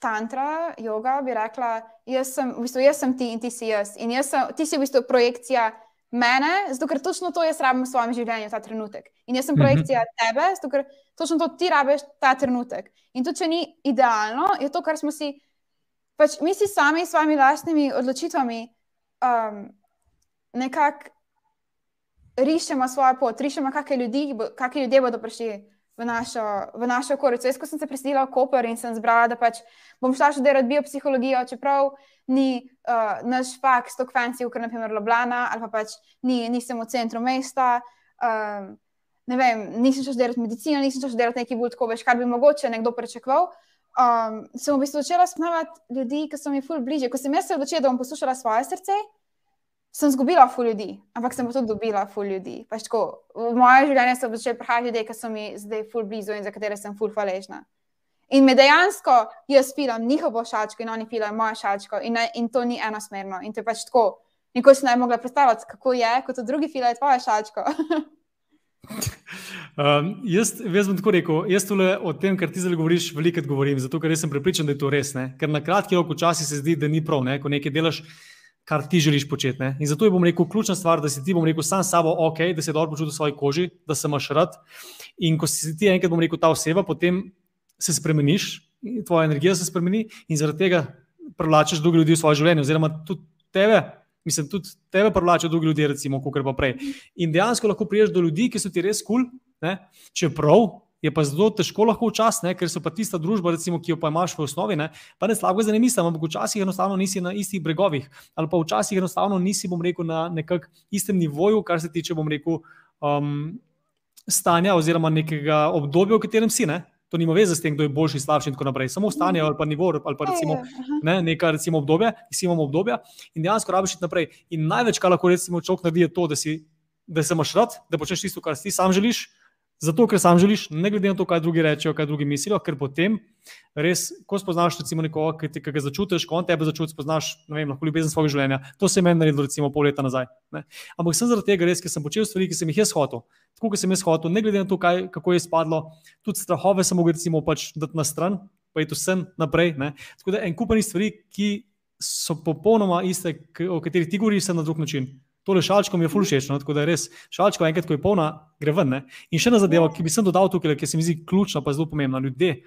tantra, yoga bi rekla, jaz sem, v bistvu, jaz sem ti in ti si jaz. In jaz sem, ti si v bistvu projekcija mene, zato ker točno to jaz rabim v svojem življenju, ta trenutek. In jaz sem mhm. projekcija tebe, zato ker točno to ti rabiš ta trenutek. In tudi, če ni idealno, je to, kar smo si, pač mi si sami s svojimi lastnimi odločitvami um, nekako rišemo svojo pot, rišemo, kakšne ljudi, ljudje bodo prišli v našo, v našo okolico. Jaz, ko sem se preselila v Koper in sem zbrala, da pač bom šla študirati biopsihologijo, čeprav ni uh, naš faks tako fancy, kot naprimer Ljubljana, ali pa pač ni, nisem v centru mesta. Um, ne vem, nisem šla študirati medicino, nisem šla študirati nekaj bolj tako, veš, kar bi mogoče nekdo pričakoval. Um, sem v bistvu začela spoznavati ljudi, ki so mi ful bliže. Ko sem jaz se odločila, da bom poslušala svoje srce, sem izgubila ful ljudi, ampak sem tudi dobila ful ljudi. Pač tako, v moje življenje so začeli prihajati ljudje, ki so mi zdaj ful blizu in za katere sem ful hvaležna. In me dejansko jaz filam njihovo šalčko in oni filajo mojo šalčko in, ne, in to ni enosmerno. In to je pač tako, nikoli si ne bi mogla predstavljati, kako je, kot drugi filajo tvojo šalčko. um, jaz, jaz bom tako rekel, jaz tole o tem, kar ti zdaj govoriš, veliko govorim, zato ker sem prepričan, da je to res. Ne? Ker na kratki rok včasih se zdi, da ni prav, ne? ko nekaj delaš kar ti želiš početi. Ne? In zato je, bom rekel, ključna stvar, da si ti, bom rekel, sam sabo ok, da se dobro počutiš v svoji koži, da se imaš rad. In ko si ti enkrat, bom rekel, ta oseba, potem se spremeniš, tvoja energija se spremeni in zaradi tega privlačiš druge ljudi v svoje življenje, oziroma tudi tebe. Mislim, tudi tebe privlačijo drugi ljudje, recimo, kot pa prej. In dejansko lahko priješ do ljudi, ki so ti res kul, cool, čeprav je pa zelo težko lahko včasih, ker so pa tista družba, recimo, ki jo pa imaš v osnovi, ne, pa ne slabo za ne mislim, ampak včasih enostavno nisi na istih bregovih, ali pa včasih enostavno nisi, bom rekel, na nekak istem nivoju, kar se tiče, bom rekel, um, stanja oziroma nekega obdobja, v katerem si. Ne. To nima veze s tem, kdo je boljši, slabši in tako naprej. Samo stanje ali pa nivo, ali pa recimo, ne, neka recimo obdobje, ki si imamo obdobja in dejansko rabiš iti naprej. In največ, kar lahko recimo človek naredi, je to, da, si, da se imaš rad, da počneš tisto, kar si sam želiš, Zato, ker sam želiš, ne glede na to, kaj drugi rečejo, kaj drugi mislijo, ker potem res, ko spoznaš recimo nekoga, ki te ga začutiš, ko on tebe začuti, spoznaš, ne vem, lahko ljubezen svojega življenja. To se je meni naredilo recimo pol leta nazaj. Ne? Ampak sem zaradi tega res, ker sem počel stvari, ki sem jih jaz hotel. Tako, kot sem jaz hotel, ne glede na to, kaj, kako je spadlo, tudi strahove sem mogel recimo pač dati na stran, pa je to vsem naprej. Ne? Tako da en kupani stvari, ki so popolnoma iste, o katerih ti govoriš, na drug način. Tole šalčko mi je ful všeč, no? tako da je res šalčko, enkrat, ko je polna, gre ven. Ne? In še ena zadeva, ki bi sem dodal tukaj, ki se mi zdi ključna, pa zelo pomembna. Ljudje,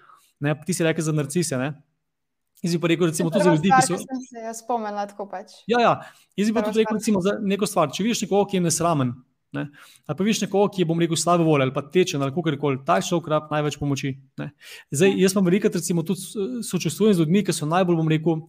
ne? ti si rekel za narcise. Ne? Jaz bi pa rekel, recimo, tudi za ljudi, ki so. Ja, spomnila tako pač. Ja, ja. Jaz bi pa tudi rekel, recimo, za neko stvar. Če vidiš nekoga, ki je nesramen, ne? ali pa vidiš nekoga, ki je, bom rekel, slabe volje ali pa tečen ali kako koli, ta človek rab največ pomoči. Ne? Zdaj, jaz pa veliko, recimo, tudi sočustvujem z ljudmi, ki so najbolj, bom rekel,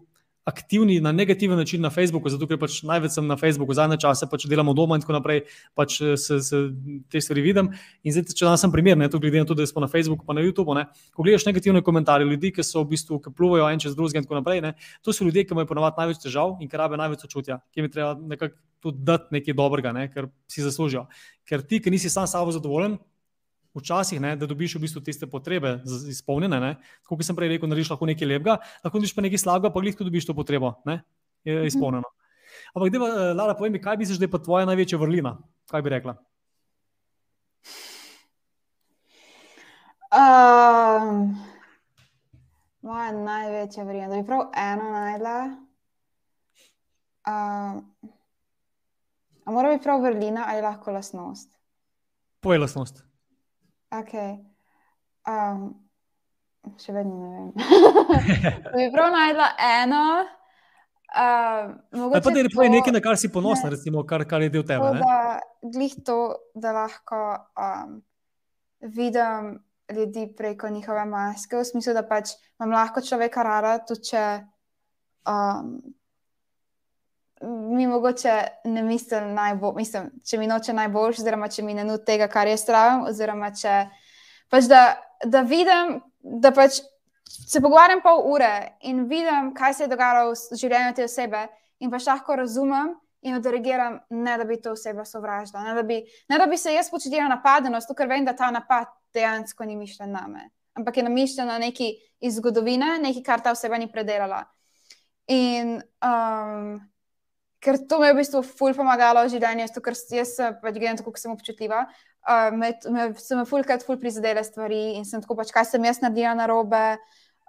aktivni na negativen način na Facebooku, zato ker pač največ sem na Facebooku, zadnje čase pač delamo doma in tako naprej, pač eh, se, se te stvari vidim. In zdaj, če danes sem primer, ne, to glede na to, da smo na Facebooku, pa na YouTubu, ne, ko gledaš negativne komentarje ljudi, ki so v bistvu, ki pluvajo en čez drugega in tako naprej, ne, to so ljudje, ki imajo ponovadi največ težav in ki rabe največ sočutja, ki jim treba nekako tudi dati nekaj dobrega, ne, ker si zaslužijo. Ker ti, ki nisi sam s sabo zadovoljen, včasih, ne, da dobiš v bistvu tiste potrebe izpolnjene. Kot sem prej rekel, narediš lahko nekaj lepega, lahko dobiš pa nekaj slabega, pa glih, ko dobiš to potrebo, ne, je mhm. izpolnjeno. Ampak, da, eh, Lara, povej mi, kaj misliš, da je pa tvoja največja vrlina? Kaj bi rekla? Um, moja največja vrlina, da bi prav eno najdla. Um, mora biti prav vrlina ali lahko lasnost? Povej lasnost. Okay. Um, še vedno ne vem. bi prav najdla eno. Uh, pa da je to nekaj, na kar si ponosna, ne, recimo, kar, kar je del tebe. Glej to, da lahko um, vidim ljudi preko njihove maske, v smislu, da pač imam lahko človeka rada, tudi če um, mi mogoče ne mislim najbolj, mislim, če mi noče najboljš, oziroma če mi ne nud tega, kar jaz pravim, oziroma če pač da, da vidim, da pač se pogovarjam pol ure in vidim, kaj se je dogajalo v življenju te osebe, in pač lahko razumem in odreagiram, ne da bi to oseba sovražila, ne da bi, ne da bi se jaz počutila napadeno, zato ker vem, da ta napad dejansko ni mišljen na me, ampak je namišljen na neki iz zgodovine, nekaj, kar ta oseba ni predelala. In um, ker to mi je v bistvu ful pomagalo v življenju, ker jaz pač gledam tako, kot sem občutljiva. Uh, me, me, so me fulkrat ful prizadele stvari in sem tako pač, kaj sem jaz naredila na robe.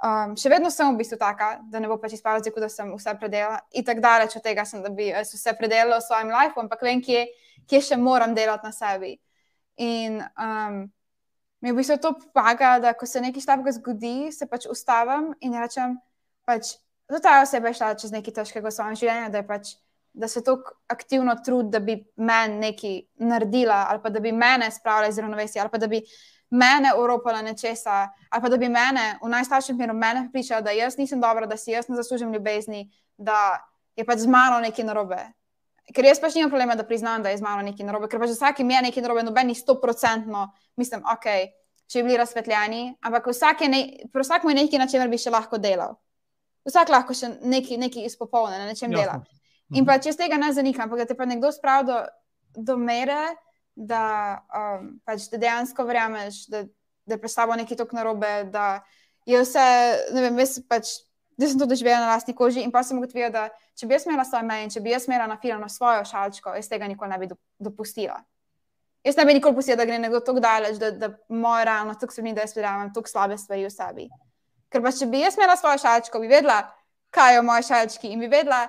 Um, še vedno sem v bistvu taka, da ne bo pač izpadlo, da sem vse predelala. In tako daleč od tega sem, da bi vse predelala v svojem lifeu, ampak vem, kje, kje še moram delati na sebi. In um, mi v bistvu to pomaga, da ko se nekaj slabega zgodi, se pač ustavim in rečem, pač, da ta oseba je šla čez nekaj težkega v svojem življenju, da je pač da se tako aktivno trudi, da bi meni nekaj naredila, ali pa da bi mene spravila iz ravnovesja, ali pa da bi mene uropala nečesa, ali pa da bi mene, v najslabšem primeru, mene pripričala, da jaz nisem dobra, da si jaz ne zaslužim ljubezni, da je pač z mano nekaj narobe. Ker jaz pač nimam problema, da priznam, da je z mano nekaj narobe, ker pač vsakim je nekaj narobe, noben ni stoprocentno, mislim, ok, če bi bili razsvetljeni, ampak vsak je, ne, vsak je nekaj, na čemer bi še lahko delal. Vsak lahko še nekaj, nekaj izpopolne, na nečem dela. In mhm. pa če tega ne zanikam, ampak da te pa nekdo spravi do, do mere, da, um, pač, da dejansko verjameš, da, da je pred sabo nekaj tako narobe, da je vse, ne vem, jaz pač. Da sem to doživela na lastni koži, in pa sem ugotovila, da če bi jaz imela svoje meje, če bi jaz imela nafilano svojo šalčko, jaz tega nikoli ne bi dopustila. Jaz ne bi nikoli pustila, da gre nekdo tako daleč, da, da moja rana tako spremeni, da jaz verjamem tako slabe stvari v sebi. Ker pa če bi jaz imela svojo šalčko, bi vedela, kaj je v moji šalčki in bi vedela,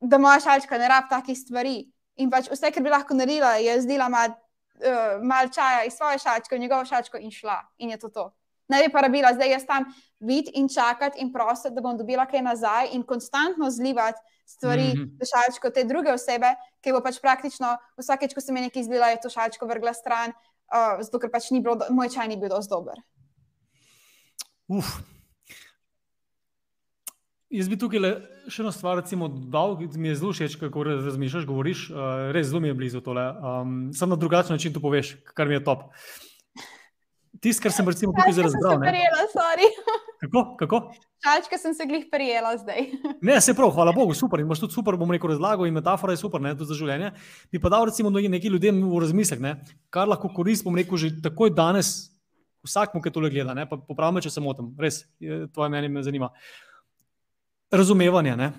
da moja šalčka ne rab takih stvari. In pač vse, kar bi lahko naredila, je zdela mal, uh, mal čaja iz svoje šalčke, v njegovo šalčko in šla. In je to to. Ne bi pa rabila zdaj jaz tam biti in čakati in prositi, da bom dobila kaj nazaj in konstantno zlivati stvari mm -hmm. v šalčko te druge osebe, ki bo pač praktično vsakeč, ko se mi nekaj izlila, je to šalčko vrgla stran, uh, zato ker pač ni bilo, moj čaj ni bil dovolj dober. Uf, Jaz bi tukaj še eno stvar dodal, ki mi je zelo všeč, kako razmišljaš, govoriš. Uh, res zelo mi je blizu tole. Um, Sam na drugačen način to poveš, kar mi je top. Tisto, kar sem recimo tukaj zelo razbral. Ne, Kako? Kako? Šalčka sem se glih prijela zdaj. ne, se prav, hvala Bogu, super. Imaš tudi super, bom rekel, razlago in metafora je super, ne, tudi za življenje. Bi pa dal recimo nekaj ljudem v razmislek, ne, kar lahko korist, bom rekel, že takoj danes vsakmu, ki tole gleda, ne, pa popravim, če se motim, res, tvoje mnenje me zanima. Razumevanje, ne.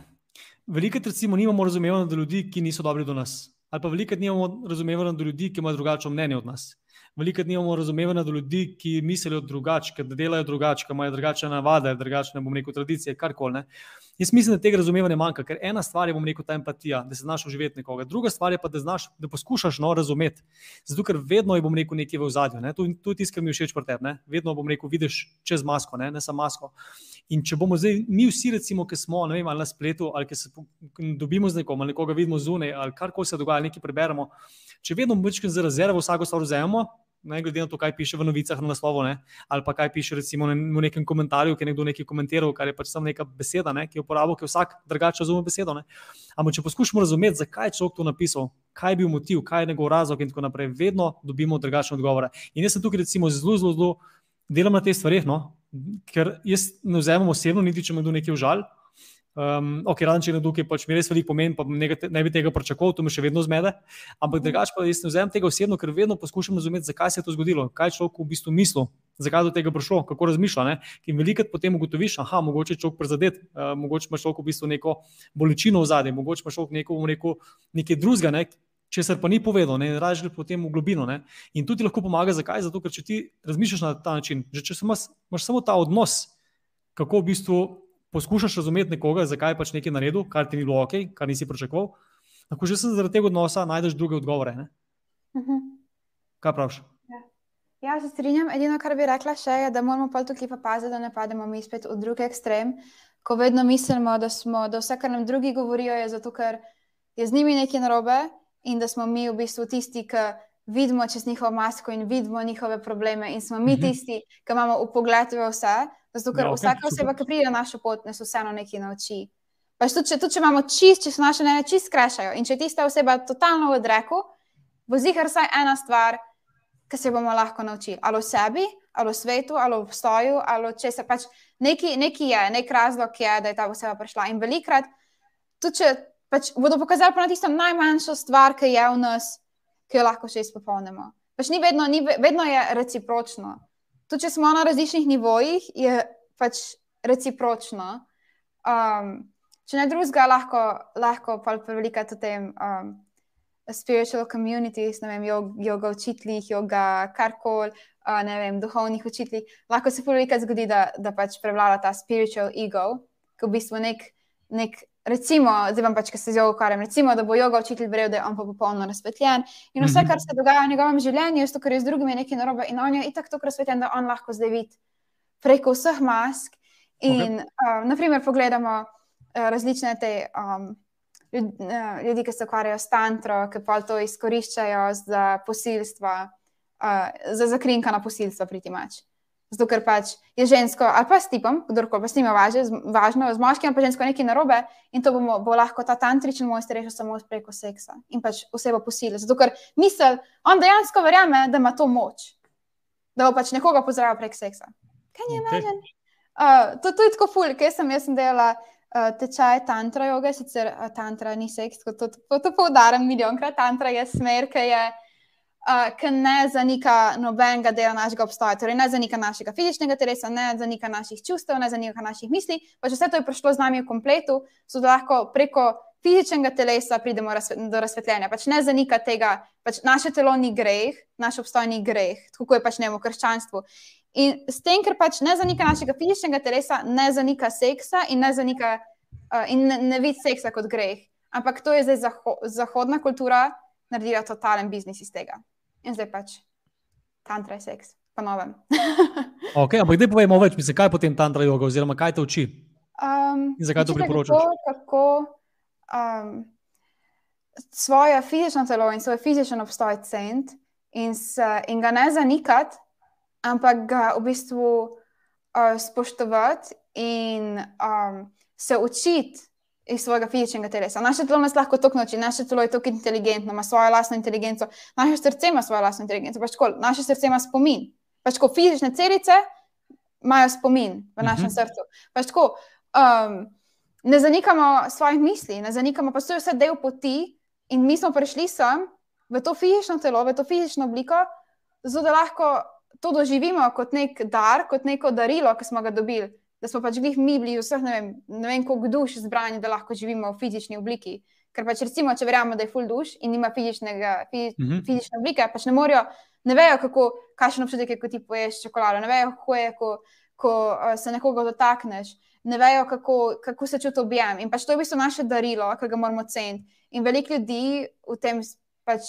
Veliko recimo nimamo razumevanja do ljudi, ki niso dobri do nas. Ali pa veliko nimamo razumevanja do ljudi, ki imajo drugačno mnenje od nas veliko nimamo razumevanja do ljudi, ki mislijo drugače, da delajo drugače, da imajo drugačne navade, drugačne, bom rekel, tradicije, karkoli. Jaz mislim, da tega razumevanja manjka, ker ena stvar je, bom rekel, ta empatija, da se znaš uživeti nekoga, druga stvar je pa, da, znaš, da poskušaš no razumeti. Zato, ker vedno je, bom rekel, nekaj v zadju. Ne? To je tisto, kar mi všeč pri tebi. Vedno, bom rekel, vidiš čez masko, ne, ne samo masko. In če bomo zdaj, mi vsi, recimo, ki smo vem, na spletu, ali ki se dobimo z nekom, ali nekoga vidimo zunaj, ali karkoli se dogaja, nekaj preberemo, če vedno večkrat za rezervo vsako stvar vzamemo, ne glede na to, kaj piše v novicah na naslovu, ne, ali pa kaj piše recimo v nekem komentarju, ki je nekdo nekaj komentiral, kar je pač samo neka beseda, ne, ki jo uporablja, ki vsak drugače razume besedo. Ne. Ampak če poskušamo razumeti, zakaj je človek to napisal, kaj je bil motiv, kaj je njegov razlog in tako naprej, vedno dobimo drugačne odgovore. In jaz sem tukaj recimo zelo, zelo, zelo delam na teh stvareh, no, ker jaz ne vzamem osebno, niti če me kdo nekaj užal. Um, ok, razen če je nekdo, ki pač mi res veliko pomeni, pa ne bi tega pričakoval, to me še vedno zmede. Ampak drugače pa jaz ne vzamem tega osebno, ker vedno poskušam razumeti, zakaj se je to zgodilo, kaj človek v bistvu mislil, zakaj do tega prišlo, kako razmišlja. Ne? In veliko potem ugotoviš, da mogoče je človek prizadet, uh, mogoče ima človek v bistvu neko bolečino v zadnjem, mogoče ima človek neko, rekel, nekaj drugega, ne? če se pa ni povedal, ne raje gre potem v globino. Ne? In tu ti lahko pomaga, zakaj? Zato, ker če ti razmišljaš na ta način, že če imaš, imaš samo ta odnos, kako v bistvu poskušaš razumeti nekoga, zakaj je pač nekaj naredil, kar ti ni bilo ok, kar nisi pričakoval, lahko že zaradi tega odnosa najdeš druge odgovore. Uh mhm. -huh. Kaj praviš? Ja. ja, se strinjam. Edino, kar bi rekla, še je, da moramo pa tukaj pa paziti, da ne pademo mi spet v drugi ekstrem, ko vedno mislimo, da, smo, da vse, kar nam drugi govorijo, je zato, ker je z njimi nekaj narobe in da smo mi v bistvu tisti, ki vidimo čez njihovo masko in vidimo njihove probleme, in smo mi mhm. tisti, ki imamo v pogledu vse. Zato, ker ja, okay, vsaka oseba, ki pride na našo pot, nas vseeno nekaj nauči. Pač tudi, če, tudi, če imamo čist, če se naše ne čist skrešajo in če je tista oseba totalno v odreku, bo zihar vsaj ena stvar, ki se bomo lahko naučili. Ali o sebi, ali o svetu, ali o obstoju, ali če se pač neki, neki je, nek razlog je, da je ta oseba prišla. In velikrat, tudi če pač bodo pokazali pa na tisto najmanjšo stvar, ki je v nas, ki jo lahko še izpopolnimo. Pač ni vedno, ni, vedno je recipročno tudi če smo na različnih nivojih, je pač recipročno. Um, če ne drugega, lahko, lahko pa veliko o tem. Um, Spiritual communities, ne vem, yoga učiteljih, yoga karkoli, uh, ne vem, duhovnih učiteljih. Lahko se veliko zgodi, da, da pač prevlada ta spiritual ego, ki v bistvu nek, nek recimo, zdaj vam pač, ki se z jogo ukvarjam, recimo, da bo jogo učitelj verjel, da je on pa popolnoma razsvetljen. In vse, kar se dogaja v njegovem življenju, je to, kar je z drugimi nekaj narobe. In on je itak tako razsvetljen, da on lahko zdaj vidi preko vseh mask. In, okay. uh, naprimer, pogledamo uh, različne te um, ljudi, uh, ljudi, ki se ukvarjajo s tantro, ki pa to izkoriščajo za posilstva, uh, za zakrinkana posilstva, priti mač. Zato, ker pač je žensko ali pa s tipom, kdorkoli pa s njim važe, važno, z moškim pa žensko nekaj narobe in to bomo, bo lahko ta tantričen mojster rešil samo preko seksa in pač osebo posile. Zato, ker misel, on dejansko verjame, da ima to moč, da bo pač nekoga pozdravil prek seksa. Kaj je okay. uh, to? To je tako ful, ker sem jaz sem delala. Uh, tečaj tantra joge, sicer uh, tantra ni seks, kot to, to, to poudarjam milijonkrat. Tantra je smer, ki je uh, ki ne zanika nobenega dela našega obstoja, torej ne zanika našega fizičnega telesa, ne zanika naših čustev, ne zanika naših misli. Pač vse to je prišlo z nami v kompletu, so lahko preko fizičnega telesa pridemo do razsvetljenja. Pač ne zanika tega, pač naše telo ni greh, naš obstoj ni greh, tako je pač ne v krščanstvu. In s tem, ker pač ne zanika našega fizičnega telesa, ne zanika seksa in ne zanika uh, in ne, ne vidi seksa kot greh. Ampak to je zdaj zaho zahodna kultura, naredila totalen biznis iz tega. In zdaj pač tantra je seks, pa novem. okay, ampak zdaj povemo več, mislim, kaj potem tantra joga, oziroma kaj te uči? Um, in zakaj to priporočaš? To, kako um, svoje fizično telo in svoj fizičen obstoj cent in, in ga ne zanikati, ampak ga v bistvu uh, spoštovati in um, se učiti iz svojega fizičnega telesa. Naše telo nas lahko tako nauči, naše telo je tako inteligentno, ima svojo lastno inteligenco, naše srce ima svojo lastno inteligenco, pač ko, naše srce ima spomin. Pač ko fizične celice imajo spomin v našem uh -huh. srcu. Pač tako, um, ne zanikamo svojih misli, ne zanikamo pa, da je vse del poti in mi smo prišli sem v to fizično telo, v to fizično obliko, zato da lahko to doživimo kot nek dar, kot neko darilo, ki smo ga dobili. Da smo pač mi bili vseh, ne vem, ne vem koliko duš zbrani, da lahko živimo v fizični obliki. Ker pač recimo, če verjamemo, da je full duš in ima fizičnega, fiz, uh mhm. -huh. fizične oblike, pač ne morajo, ne vejo, kako, kakšen občutek je, ko ti poješ čokolado, ne vejo, kako je, ko, ko uh, se nekoga dotakneš, ne vejo, kako, kako se čuti objem. In pač to je v bistvu naše darilo, ki ga moramo ceniti. In veliko ljudi v tem, pač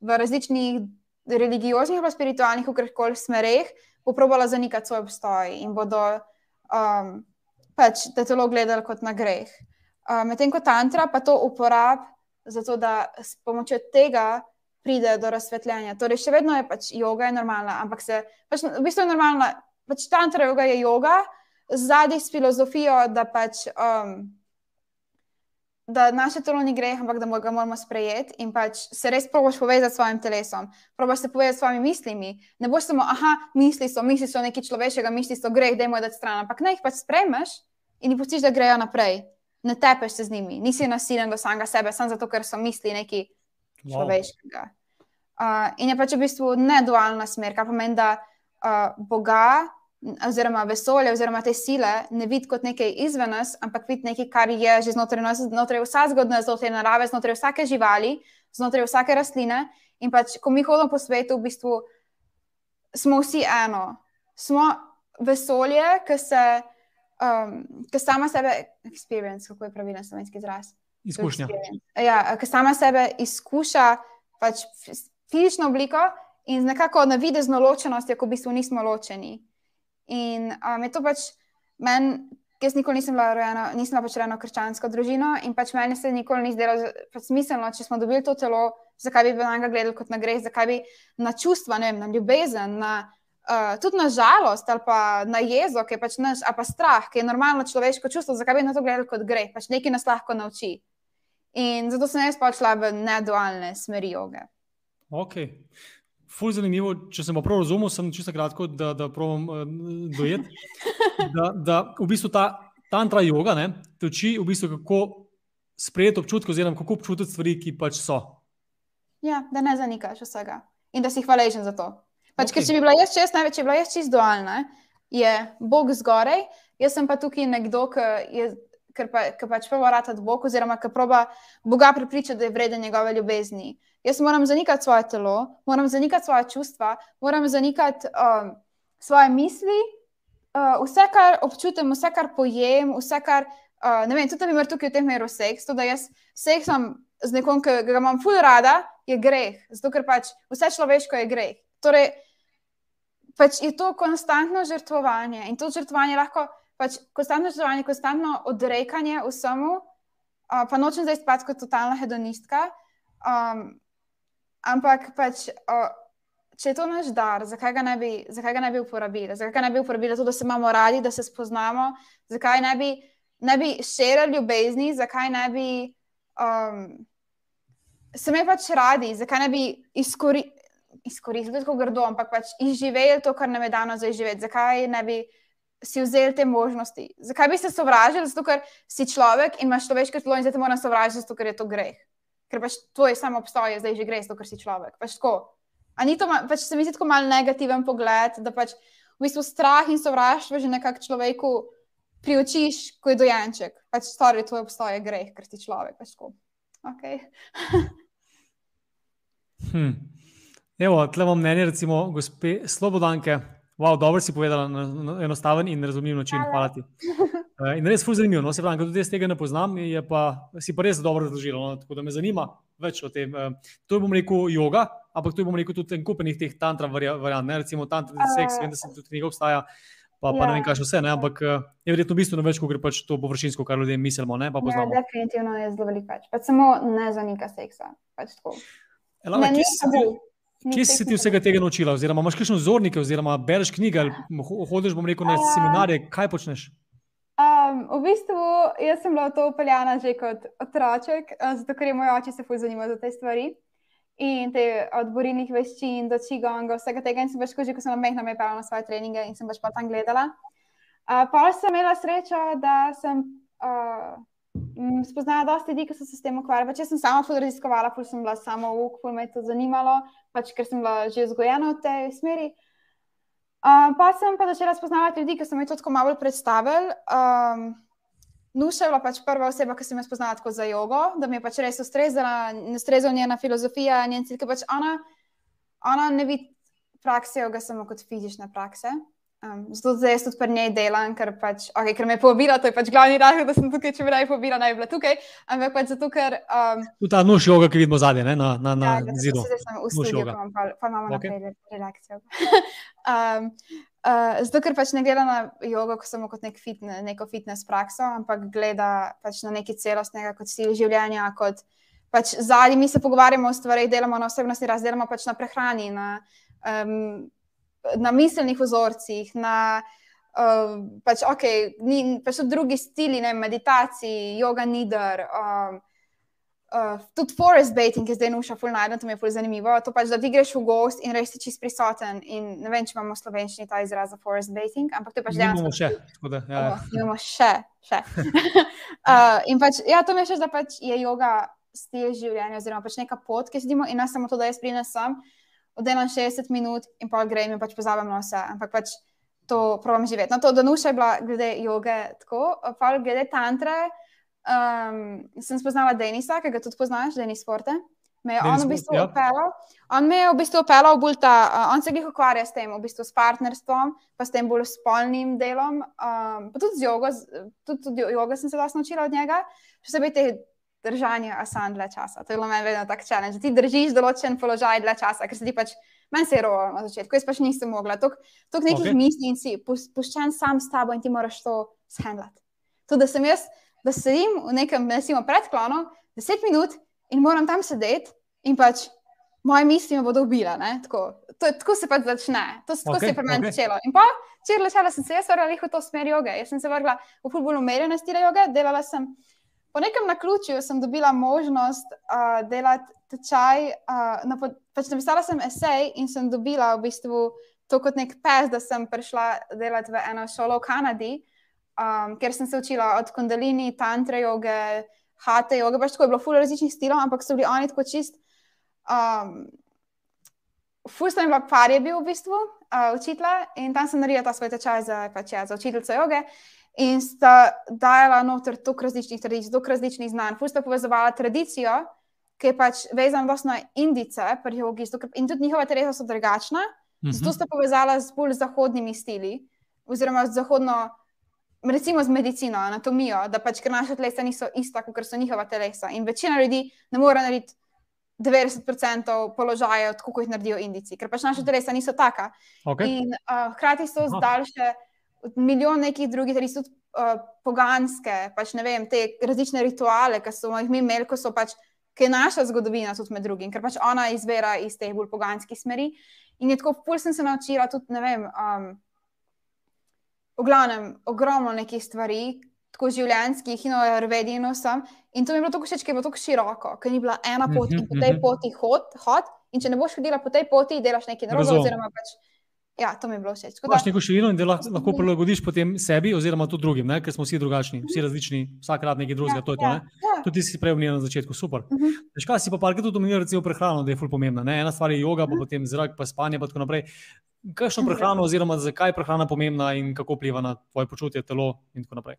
v različnih religioznih ali spiritualnih ukrepih, smereh, bo probala zanikati svoj obstoj in bodo um, pač te telo gledali kot na greh. Uh, Medtem ko tantra pa to uporablja, zato da s pomočjo tega pride do razsvetljanja. Torej, še vedno je pač yoga je normalna, ampak se pač, v bistvu je normalna. Pač tantra yoga je yoga, zadaj s filozofijo, da pač. Um, Da naše telo ni greh, ampak da ga moramo sprejeti in pač se res probiš povezati s svojim telesom, probiš se povezati s svojimi mislimi. Ne boš samo, ah, misli so, misli so nekaj človeškega, misli so greh, da jim je dati stran, ampak naj jih pač sprejmeš in jih pustiš, da grejo naprej ne tepeš se z njimi, nisi nasilen do samega sebe, samo zato, ker so misli nekaj wow. človeškega. Uh, in je pač v bistvu nedualna smer, kar pomeni, da uh, Boga, oziroma vesolje, oziroma te sile ne vidi kot nekaj izven nas, ampak vidi nekaj, kar je že znotraj nas, znotraj vsakega, znotraj narave, znotraj vsake živali, znotraj vsake rastline. In pač, ko mi hodimo po svetu, v bistvu smo vsi eno. Smo vesolje, ki se um, ki sama sebe, experience, kako je pravilen slovenski izraz. Izkušnja. Ja, ki sama sebe izkuša pač fizično obliko in nekako na videzno ločenost, ko v bistvu nismo ločeni. In um, je to pač meni, jaz nikoli nisem bila rojena, nisem bila pač rojena v krščansko družino in pač meni se nikoli ni zdelo pač smiselno, če smo dobili to telo, zakaj bi na njega gledali kot na greh, zakaj bi na čustva, ne vem, na ljubezen, na uh, tudi na žalost ali pa na jezo, ki je pač naš, ali pa strah, ki je normalno človeško čustvo, zakaj bi na to gledali kot gre, pač nekaj nas lahko nauči. In zato sem jaz pač šla v nedualne smeri joge. Ok. Fulj zanimivo, če sem prav razumel, sem čisto kratko, da, da provam uh, dojeti. Da, da v bistvu ta tantra yoga ne, te uči, v bistvu, kako sprejeti občutke, oziroma kako občutiti stvari, ki pač so. Ja, da ne zanikaš vsega in da si hvaležen za to. Pač, okay. Če bi bila jaz čest, največ je bila jaz čist dualna, je Bog zgoraj, jaz sem pa tukaj nekdo, ki je. Ker pa, pač prvo rata Bog, oziroma ker proba Boga pripričati, da je vreden njegove ljubezni. Jaz moram zanikati svoje telo, moram zanikati svoje čustva, moram zanikati um, svoje misli, uh, vse, kar občutim, vse, kar pojem, vse, kar. Uh, ne vem, tudi, naprimer, tukaj v tem meru seks, to, da jaz seksam z nekom, ki ga imam ful rada, je greh, zato ker pač vse človeško je greh. Torej, pač je to konstantno žrtvovanje in to žrtvovanje lahko, pač konstantno žrtvovanje, konstantno odrekanje vsemu, uh, pa nočem zdaj spati kot totalna hedonistka. Um, ampak pač, uh, če je to naš dar, zakaj ga ne bi, ga ne bi uporabili? Zakaj ga ne bi uporabili, zato da se imamo radi, da se spoznamo, zakaj ne bi, ne bi širili ljubezni, zakaj ne bi. Um, Se me pač radi, zakaj ne bi izkoristili, izkoristili tako grdo, ampak pač izživeli to, kar nam je dano za izživeti. Zakaj ne bi si vzeli te možnosti? Zakaj bi se sovražili, zato ker si človek in imaš človeško telo in zdaj te moram sovražiti, zato ker je to greh. Ker pač tvoj samo obstoj je zdaj že greh, zato ker si človek. Pač tako. A ni to, pač se mi zdi tako mal negativen pogled, da pač v bistvu strah in sovraštvo že nekako človeku priočiš, ko je dojenček. Pač stvari tvoj obstoj je greh, ker si človek. Pač tako. Okay. hm. Evo, tle vam mnenje, recimo, gospe Slobodanke. Wow, dobro si povedala na, na enostaven in razumljiv način. Hvala ti. Uh, in res je zanimivo. No, se pravi, tudi jaz tega ne poznam, pa, si pa res dobro razložila. No, tako da me zanima več o tem. Uh, to je bom rekel yoga, ampak to je bom rekel tudi en kupenih teh tantra variant. Ne? Recimo tantra seks, vem, da se tudi nekaj obstaja. Pa, pa ne vem, kaj še vse, ne? ampak je verjetno bistveno več, kot gre pač to površinsko, kar ljudje mislimo. Ne, ja, definitivno je zelo veliko več. Pač samo ne zanika seksa. Pač Elana, ne, ne, Kje si se ti vsega tega naučila? Oziroma, imaš kakšne vzornike, oziroma bereš knjige, ali hodiš, bom rekel, na seminarje, kaj počneš? Um, v bistvu sem bila v to upeljana že kot otroček, zato ker je moj oče se fuj zanimal za te stvari. In te odborilnih veščin, do čigonga, vsega tega. In sem pač, ko sem mehna, me peljala na svoje treninge in sem pač pa tam gledala. Uh, pa sem imela srečo, da sem uh, spoznala dosti ljudi, ki so se s tem ukvarjali. Če sem sama ful raziskovala, ful sem bila sama v uk, ful me je to zanimalo, pač ker sem bila že vzgojena v tej smeri. Uh, pa sem pa začela spoznavati ljudi, ki so mi to tako malo predstavili. Um, Nuša je bila pač prva oseba, ki sem jo spoznala tako za jogo, da mi je pač res ustrezala, njena filozofija, njen cilj, ker pač ona, ona ne vidi prakse joge samo kot fizične prakse. Um, zato zdaj tudi pri njej delam, ker, pač, okay, ker me je pobila, to je pač glavni razlog, da sem tukaj, če bi raje pobila, naj bi bila tukaj. Ampak pač zato, ker. Um, ta nož joga, ki vidimo zadnje, ne, na, na, na ja, zidu. Zdaj sem v studiu, pa, pa, pa imamo okay. naprej relakcijo. um, uh, zato, ker pač ne gleda na jogo samo kot nek fitne, neko fitness prakso, ampak gleda pač na nekaj celostnega, kot stil življenja. Kot, pač zadnji mi se pogovarjamo o stvarih, delamo na osebnosti, razdelamo pač na prehrani. Na, um, na miselnih vzorcih, na uh, pač, okay, ni, pač drugi stili, ne, meditaciji, yoga, nidr. Um, Uh, tudi forest baiting, ki zdaj nuša, ful najdem, to mi je ful zanimivo. To pač, da ti greš v gost in res si čist prisoten. In ne vem, če imamo slovenščini ta izraz za forest baiting, ampak to je pač dejansko. Imamo še. Da, ja. oh, imamo še, še. uh, in pač, ja, to mi je še, da pač je yoga stil življenja, oziroma pač neka pot, ki sedimo in ne samo to, da jaz prinesem oddelam 60 minut in pa grem in pač pozabim na vse. Ampak pač to pravim živeti. No, to Danuša je bila glede joge tako, pa glede tantre. Um, sem spoznala Denisa, ki ga tudi poznaš, Denis Forte. Me je on v bistvu ja. upelal. On me je v bistvu upelal bolj ta, uh, on se jih ukvarja s tem, v bistvu s partnerstvom, pa s tem bolj spolnim delom. Um, pa tudi z jogo, tudi, tudi jogo sem se dosti naučila od njega. Še posebej te držanje asan dlje časa. To je bilo meni vedno tako challenge. Ti držiš določen položaj dlje časa, ker se ti pač, meni se je rolo na začetku, jaz pač nisem mogla. Tok, tok nekih okay. misli in si puščen sam s tabo in ti moraš to shendlati. To, da sem jaz, da sedim v nekem, recimo, predklonu, deset minut in moram tam sedeti in pač moje misli me bodo ubile. Tako, to, tako se pač začne. To, tako okay, se je pri meni okay. začelo. In pa, če rečela sem se, jaz sem vrgla v to smer joge. Jaz sem se vrgla v fulbolo umerjene stile joge, delala sem. Po nekem naključju sem dobila možnost uh, delati tečaj. Uh, pač napisala sem esej in sem dobila v bistvu to kot nek pes, da sem prišla delati v eno šolo v Kanadi, um, ker sem se učila od kondalini, tantre joge, hate joge. Pač tako je bilo ful različnih stilov, ampak so bili oni tako čist. Um, Ful sem bila par je bil v bistvu uh, učitelj in tam sem naredila ta svoj tečaj za, pač, ja, za učiteljico joge. In sta dajala noter toliko različnih tradicij, toliko različnih znanj. Ful sta povezovala tradicijo, ki je pač vezana na indice, jogi, in tudi njihova telesa so drugačna. Mm -hmm. Zato sta povezala z bolj zahodnimi stili, oziroma z zahodno, recimo z medicino, anatomijo, da pač ker naša telesa niso ista, kot so njihova telesa. In večina ljudi ne more narediti 90% položajev, tako kot jih naredijo indici, ker pač naša telesa niso taka. Okay. In uh, hkrati so zdaljše milijon nekih drugih, res tudi uh, poganske, pač ne vem, te različne rituale, ki smo jih mi imeli, ko so pač, ki je naša zgodovina tudi med drugim, ker pač ona izvira iz teh bolj poganskih smeri. In je tako, pol sem se naučila tudi, ne vem, um, v glavnem, ogromno nekih stvari. Tako življenjskih in rvedino sem. In to mi je bilo tako všeč, ker je bilo tako široko, ker ni bila ena pot in po tej poti hod, hod. In če ne boš hodila po tej poti, delaš nekaj narobe, oziroma pač Ja, to mi je bilo všeč. Imaš neko širino in da lahko, lahko prilagodiš potem sebi, oziroma tudi drugim, ne? ker smo vsi drugačni, vsi različni, vsak rad nekaj drugega. Ja, to je to. Ja, ja. Tudi si prej omenil na začetku, super. Uh -huh. Škaj si pa parkrat tudi omenil, recimo prehrano, da je ful pomembna. Ne? Ena stvar je yoga, pa uh -huh. potem zrak, pa spanje in tako naprej. Kakšno prehrano, oziroma zakaj je prehrana pomembna in kako vpliva na tvoje počutje, telo in tako naprej.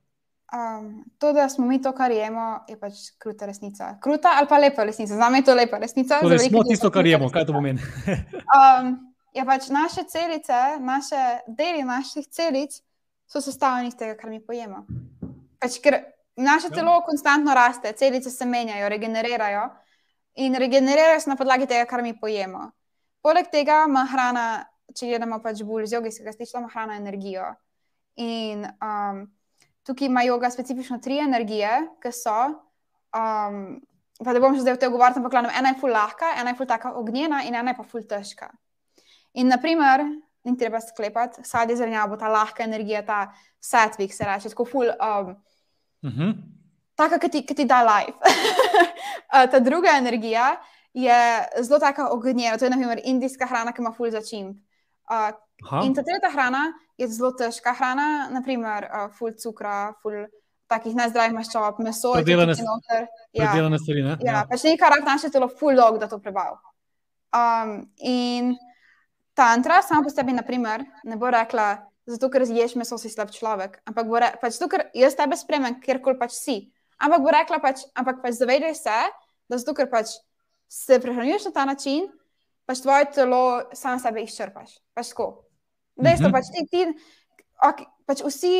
Um, to, da smo mi to, kar jemo, je pač kruta resnica. Kruta ali pa lepa resnica. Za me je to lepa resnica. Torej, smo tisto, kar jemo, kaj to pomeni. um, je pač naše celice, naše deli naših celic so sestavljeni iz tega, kar mi pojemo. Pač, ker naše ja. telo konstantno raste, celice se menjajo, regenerirajo in regenerirajo se na podlagi tega, kar mi pojemo. Poleg tega ima hrana, če gledamo pač bolj iz jogijskega stiča, ima hrana energijo. In um, tukaj ima yoga specifično tri energije, ki so. Um, Pa da bom že zdaj v te govorila, ampak ena je ful lahka, ena je ful taka ognjena in ena je pa ful težka. In, naprimer, ni treba sklepati, sadje zelenjava bo ta lahka energija, ta satvik, se reče, tako ful. Um, uh mhm. -huh. Taka, ki ti, ki ti da life. ta druga energija je zelo taka ognjena, to je naprimer indijska hrana, ki ima ful začimb. Uh, in ta tretja hrana je zelo težka hrana, naprimer, uh, full cukra, full takih najzdravih maščob, meso. Predelane, ja, predelane stvari. Ne? Ja, ja. pač nekaj rak naše telo full dog, da to prebav. Um, in tantra sama po sebi, naprimer, ne bo rekla, zato ker ješ meso, si slab človek, ampak bo rekla, pač zato, ker jaz tebe spremem, kjerkoli pač si. Ampak bo rekla, pač, ampak pač zavedaj se, da zato, ker pač se prehranjuješ na ta način, pač tvoje telo samo sebe izčrpaš. Pač tako. Dejstvo, -hmm. pač ti, ti okay, pač vsi,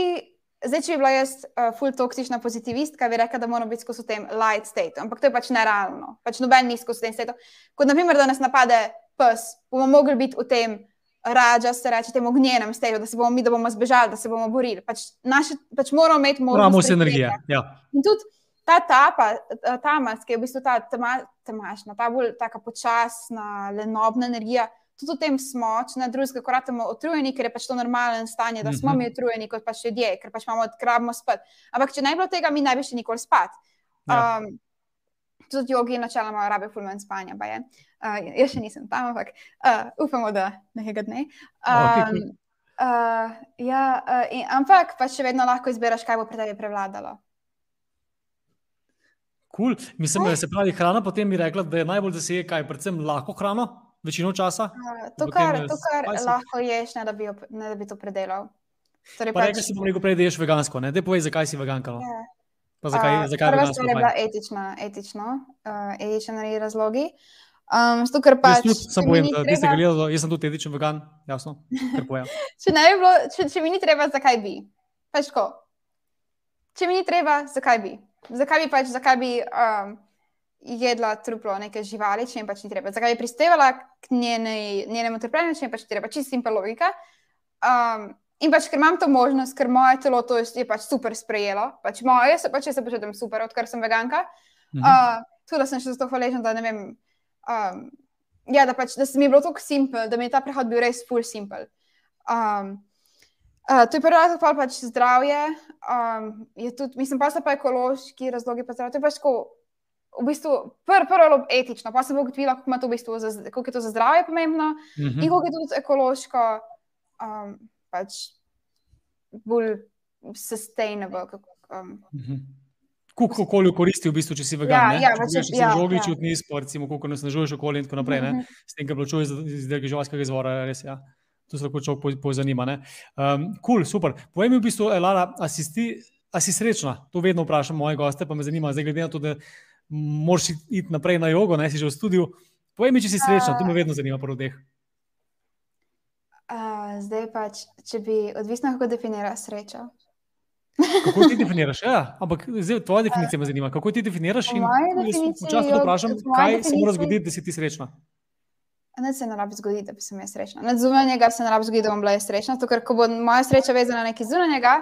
zdaj, če bi bila jaz uh, full toksična pozitivistka, bi rekla, da moramo biti skozi tem light state, ampak to je pač nerealno. Pač noben ni skozi tem state. Kot naprimer, da nas napade pes, bomo mogli biti v tem. Raja se reče temu gnjenem steju, da se bomo mi, da bomo zbežali, da se bomo borili. Pač, naše, pač moramo imeti možnost. Moramo vse energije. Ja. In tudi ta tapa, ta mas, ki je v bistvu ta temašna, ta bolj taka počasna, lenobna energija, tudi v tem smo, če ne drugega, ko ratamo utrujeni, ker je pač to normalno stanje, da smo mhm. mi utrujeni kot pač ljudje, ker pač imamo odkrabno spati. Ampak če ne bi bilo tega, mi ne bi še nikoli spati. Ja. Um, tudi jogi načeloma rabijo fulmen spanja. Uh, jaz še nisem tam, ampak uh, upamo, da nekega dne. Um, uh, ja, uh, in, ampak pa še vedno lahko izbereš, kaj bo pri tebi prevladalo. Cool. Mislim, da se pravi hrana, potem bi rekla, da je najbolj zasege, kaj je predvsem lahko hrano, večino časa. Uh, to, kar, to, kar lahko ješ, ne da bi, ne da bi to predelal. Torej, pač... Rekli si, da prej da ješ vegansko, ne? Dej povej, zakaj si veganka. Yeah. Ja. Zakaj, uh, zakaj prva stvar je bila etična, etično, uh, etični razlogi. Um, zato, ker pač. Jaz sem bojem, da treba... ste gledali, jaz sem tudi etičen vegan, jasno. če, ne bi bilo, če, če mi ni treba, zakaj bi? Pač ko? Če mi ni treba, zakaj bi? zakaj bi pač, zakaj bi um, jedla truplo neke živali, če jim pač ni treba, zakaj bi prispevala k njeni, njenemu trpljenju, če jim pač ni treba, čisto simpel logika. Um, in pač, ker imam to možnost, ker moje telo to je pač super sprejelo, pač moje, se pač se počutim super, odkar sem veganka. Mhm. Uh, tudi sem še zato hvaležna, da ne vem. Um, ja, da, pač, da mi je bilo tako simpel, da mi je ta prehod bil res full simple. Um, Uh, to je prvi razlog, pa pač zdravje. Um, tudi, mislim, pa so pa ekološki razlogi. Pa to je pač tako, v bistvu, prvo pr etično, pa sem ugotovila, kako, v bistvu kako je to za zdravje pomembno uh -huh. in kako je to tudi ekološko, um, pač bolj sustainable. Kako, um, uh -huh. Kako okolje koristi, v bistvu, če si vegan? Ja, ja, če si ja, žogi, ja. sport, recimo, kako ne snažuješ okolje in tako naprej. Uh -huh. S tem, kar plačuješ za izdelke živalskega izvora, res je. Ja. To se lahko človek pozanima. Um, cool, super. Povej mi, v bistvu, Lara, a si, ti, a si srečna? To vedno vprašam moje goste, pa me zanima, zdaj glede na to, da moraš iti naprej na jogo, ne si že v studiu. Povej mi, če si srečna, to me vedno zanima po rodeh. Uh, zdaj pač, če bi odvisno, kako definiraš srečo. Kako ti definiraš? Ja, ampak zdaj, tvoja definicija me zanima. Kako ti definiraš? Včasih vprašam, kaj se mora zgoditi, da si ti srečna. Ne se ne rabi zgoditi, da bi sem jaz srečna. Ne zunanjega se ne rabi zgoditi, da bom bila jaz srečna. To, ker ko bo moja sreča vezana na nekaj zunanjega,